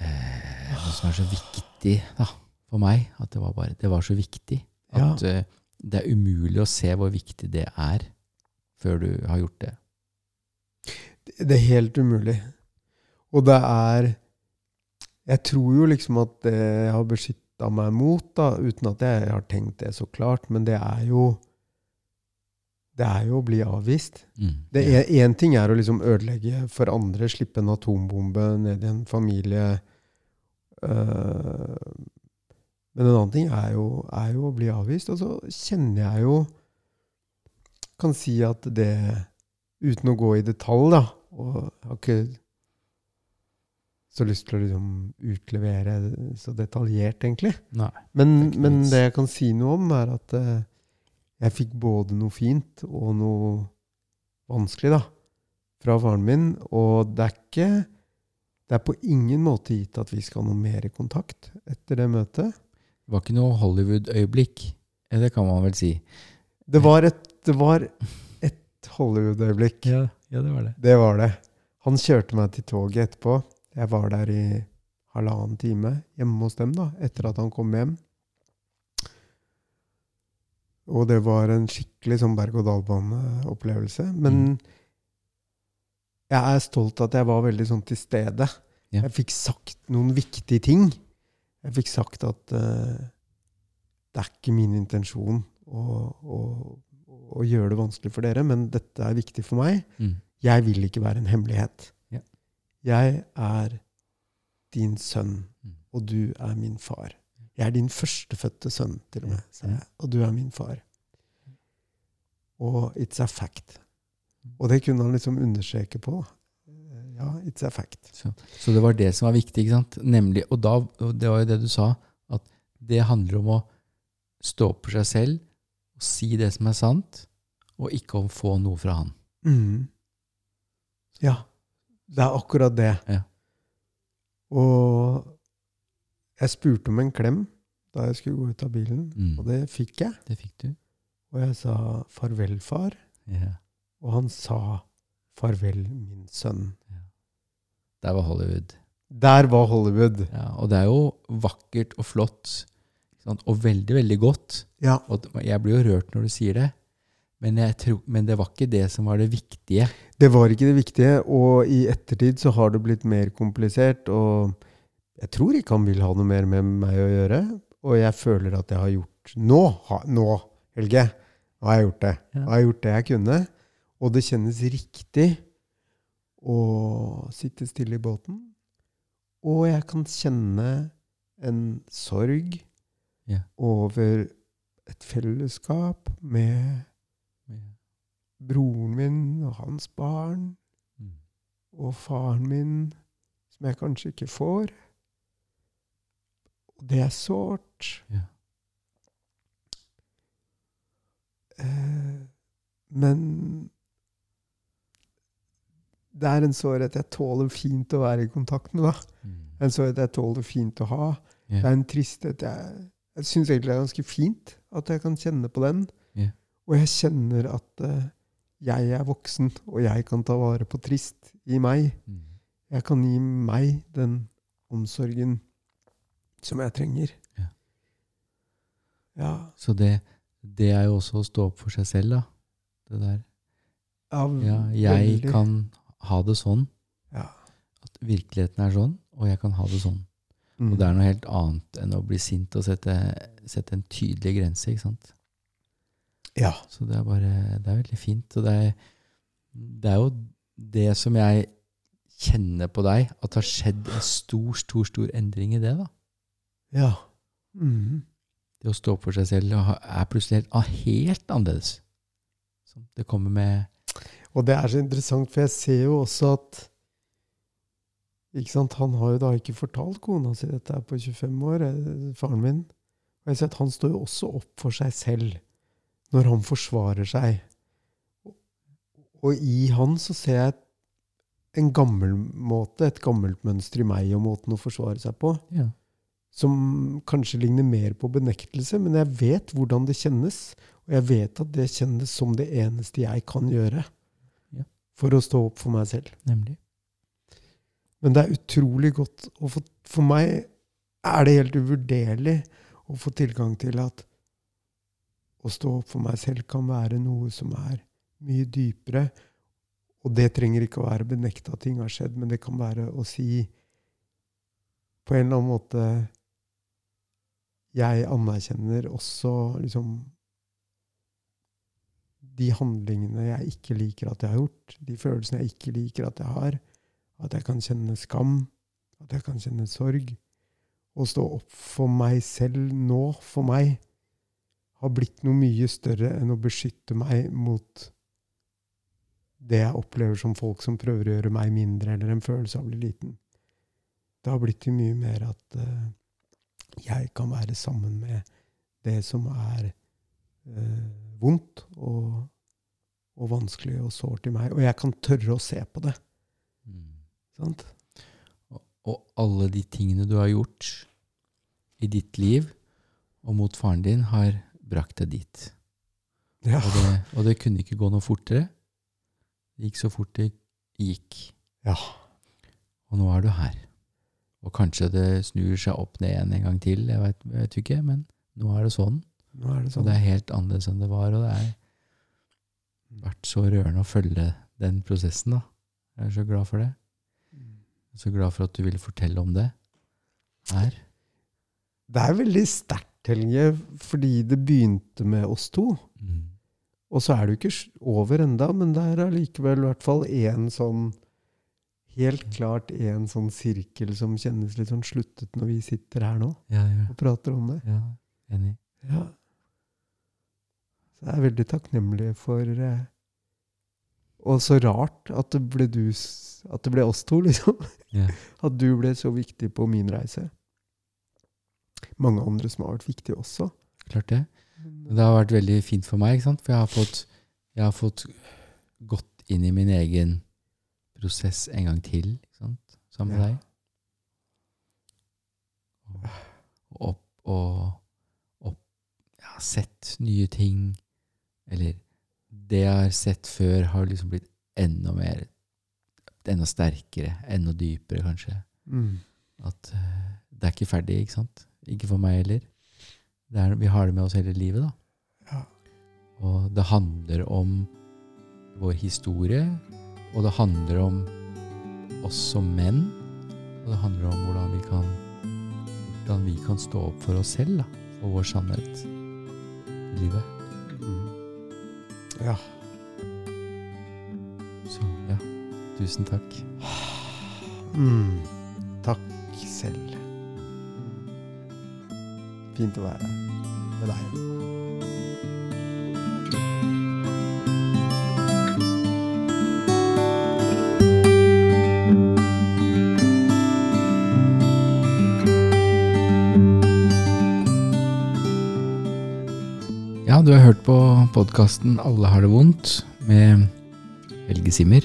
Eh, noe som er så viktig da, for meg. At det var, bare, det var så viktig. Ja. At eh, det er umulig å se hvor viktig det er før du har gjort det. Det er helt umulig. Og det er Jeg tror jo liksom at det har beskytta meg mot, da, uten at jeg har tenkt det så klart, men det er jo Det er jo å bli avvist. Mm. Det Én ting er å liksom ødelegge for andre, slippe en atombombe ned i en familie. øh, men en annen ting er jo, er jo å bli avvist. Og så kjenner jeg jo Kan si at det Uten å gå i detalj, da Og jeg har ikke så lyst til å liksom utlevere så detaljert, egentlig. Nei. Men, Det men det jeg kan si noe om, er at uh, jeg fikk både noe fint og noe vanskelig da, fra faren min. Og det er ikke Det er på ingen måte gitt at vi skal ha noe mer i kontakt etter det møtet. Det var ikke noe Hollywood-øyeblikk. Eh, Det kan man vel si. Det var et, det var et Hollywood-øyeblikk. Ja, ja det var det. Det var det. Han kjørte meg til toget etterpå. Jeg var der i halvannen time hjemme hos dem da, etter at han kom hjem. Og det var en skikkelig sånn berg-og-dal-bane-opplevelse. Men jeg er stolt at jeg var veldig sånn til stede. Ja. Jeg fikk sagt noen viktige ting. Jeg fikk sagt at uh, det er ikke min intensjon å, å, å gjøre det vanskelig for dere, men dette er viktig for meg. Mm. Jeg vil ikke være en hemmelighet. Ja. Jeg er din sønn, Mm. og du er min far. Jeg er din førstefødte sønn, til og med, sa jeg. Og du er min far. Og it's a fact. Og det kunne han liksom understreke på. Ja, it's a fact. Så, så det var det som var viktig, ikke sant? Nemlig, og, da, og det var jo det du sa, at det handler om å stå for seg selv og si det som er sant, og ikke å få noe fra han. Mm. Ja, det er akkurat det. Ja. Og jeg spurte om en klem da jeg skulle gå ut av bilen, Mm. og det fikk jeg. Det fikk du. Og jeg sa 'farvel, far', Ja. og han sa 'farvel, min sønn'. Der var Hollywood. Der var Hollywood. Ja, og det er jo vakkert og flott. Og veldig, veldig godt. Ja. Og jeg blir jo rørt når du sier det. Men, tror, men det var ikke det som var det viktige. Det var ikke det viktige, og i ettertid så har det blitt mer komplisert. Og jeg tror ikke han vil ha noe mer med meg å gjøre. Og jeg føler at jeg har gjort Nå, ha, nå Helge, nå har jeg gjort det. Ja. Nå har jeg gjort det jeg kunne. Og det kjennes riktig å sitte stille i båten. Og jeg kan kjenne en sorg Ja. over et fellesskap med broren min og hans barn Mm. og faren min, som jeg kanskje ikke får. Og det er sårt. Ja. Eh, men det er en sårhet jeg tåler fint å være i kontakt med. da. Mm. En sårhet jeg tåler fint å ha. Yeah. Det er en tristhet jeg, jeg syns egentlig det er ganske fint at jeg kan kjenne på den. Yeah. Og jeg kjenner at uh, jeg er voksen, og jeg kan ta vare på trist i meg. Mm. Jeg kan gi meg den omsorgen som jeg trenger. Ja. Ja. Så det, det er jo også å stå opp for seg selv, da. Det der. ja, Ja, jeg veldig. kan ha det sånn. Ja. At virkeligheten er sånn, og jeg kan ha det sånn. Mm. Og det er noe helt annet enn å bli sint og sette, sette en tydelig grense, ikke sant. Ja. Så det er bare Det er veldig fint. Og det er, det er jo det som jeg kjenner på deg, at det har skjedd en stor, stor, stor endring i det, da. ja. Mm. Det å stå opp for seg selv er plutselig helt, ah, helt annerledes. Det kommer med Og det er så interessant, for jeg ser jo også at ikke sant, Han har jo da ikke fortalt kona si dette er på 25 år, eh, faren min. Og jeg ser at han står jo også opp for seg selv når han forsvarer seg. Og i han så ser jeg en gammel måte, et gammelt mønster i meg og måten å forsvare seg på, Ja. som kanskje ligner mer på benektelse, men jeg vet hvordan det kjennes. Og jeg vet at det kjennes som det eneste jeg kan gjøre Ja. for å stå opp for meg selv. Nemlig. Men det er utrolig godt å få For meg er det helt uvurderlig å få tilgang til at å stå opp for meg selv kan være noe som er mye dypere. Og det trenger ikke å være benekta at ting har skjedd, men det kan være å si på en eller annen måte Jeg anerkjenner også liksom de handlingene jeg ikke liker at jeg har gjort, de følelsene jeg ikke liker at jeg har. At jeg kan kjenne skam, at jeg kan kjenne sorg. Å stå opp for meg selv nå, for meg, har blitt noe mye større enn å beskytte meg mot det jeg opplever som folk som prøver å gjøre meg mindre, eller en følelse av å bli liten. Det har blitt til mye mer at uh, jeg kan være sammen med det som er uh, vondt og, og vanskelig og sårt i meg. Og jeg kan tørre å se på det. Mm. Sant? Og, og alle de tingene du har gjort i ditt liv og mot faren din, har brakt deg dit. Ja. Og det, og det kunne ikke gå noe fortere. Det gikk så fort det gikk. Ja. Og nå er du her. Og kanskje det snur seg opp ned igjen en gang til, jeg vet, jeg vet ikke, men nå er det sånn. Nå er det Og sånn. det er helt annerledes enn det var, og det har vært så rørende å følge den prosessen. da. Jeg er så glad for det. Så glad for at du ville fortelle om det her. Det er veldig sterkt, Helge, fordi det begynte med oss to. Mm. Og så er det jo ikke over enda, men det er allikevel i hvert fall én sånn Helt klart en sånn sirkel som kjennes litt sånn sluttet når vi sitter her nå Ja, ja, og prater om det. ja, enig. Ja. Så jeg er veldig takknemlig for eh, Og så rart at det ble du At det ble oss to, [laughs] liksom. Yeah. At du ble så viktig på min reise. Mange andre som har vært viktige også. Klart det. Det har vært veldig fint for meg, for jeg har fått, jeg har fått gått inn i min egen prosess en gang til, ikke sant? sammen med Ja. deg. Og opp og opp, jeg har sett nye ting, eller det jeg har sett før, har liksom blitt enda mer, enda sterkere, enda dypere kanskje. Mm. At eh, det er ikke ferdig, ikke sant? Ikke for meg heller. er, vi har det med oss hele livet, da. Ja. Og det handler om vår historie, og det handler om oss som menn. Og det handler om hvordan vi kan, hvordan vi kan stå opp for oss selv, da, og vår sannhet i livet. Ja. Så ja, tusen takk. Mm. Takk selv. Fint å være med deg. Du har hørt på podkasten 'Alle har det vondt' med Helge Simmer.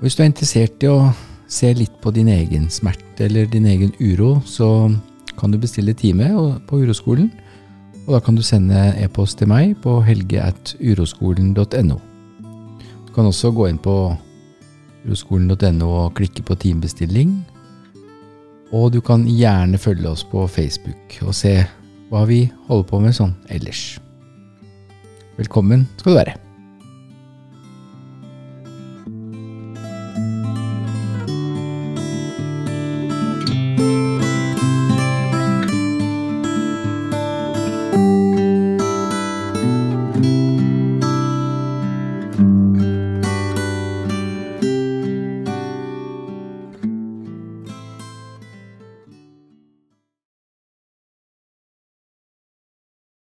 Hvis du er interessert i å se litt på din egen smerte eller din egen uro, så kan du bestille time på Uroskolen. Og da kan du sende e-post til meg på helge.uroskolen.no. Du kan også gå inn på uroskolen.no og klikke på timebestilling. Og du kan gjerne følge oss på Facebook og se hva vi holder på med sånn ellers. Velkommen skal du være.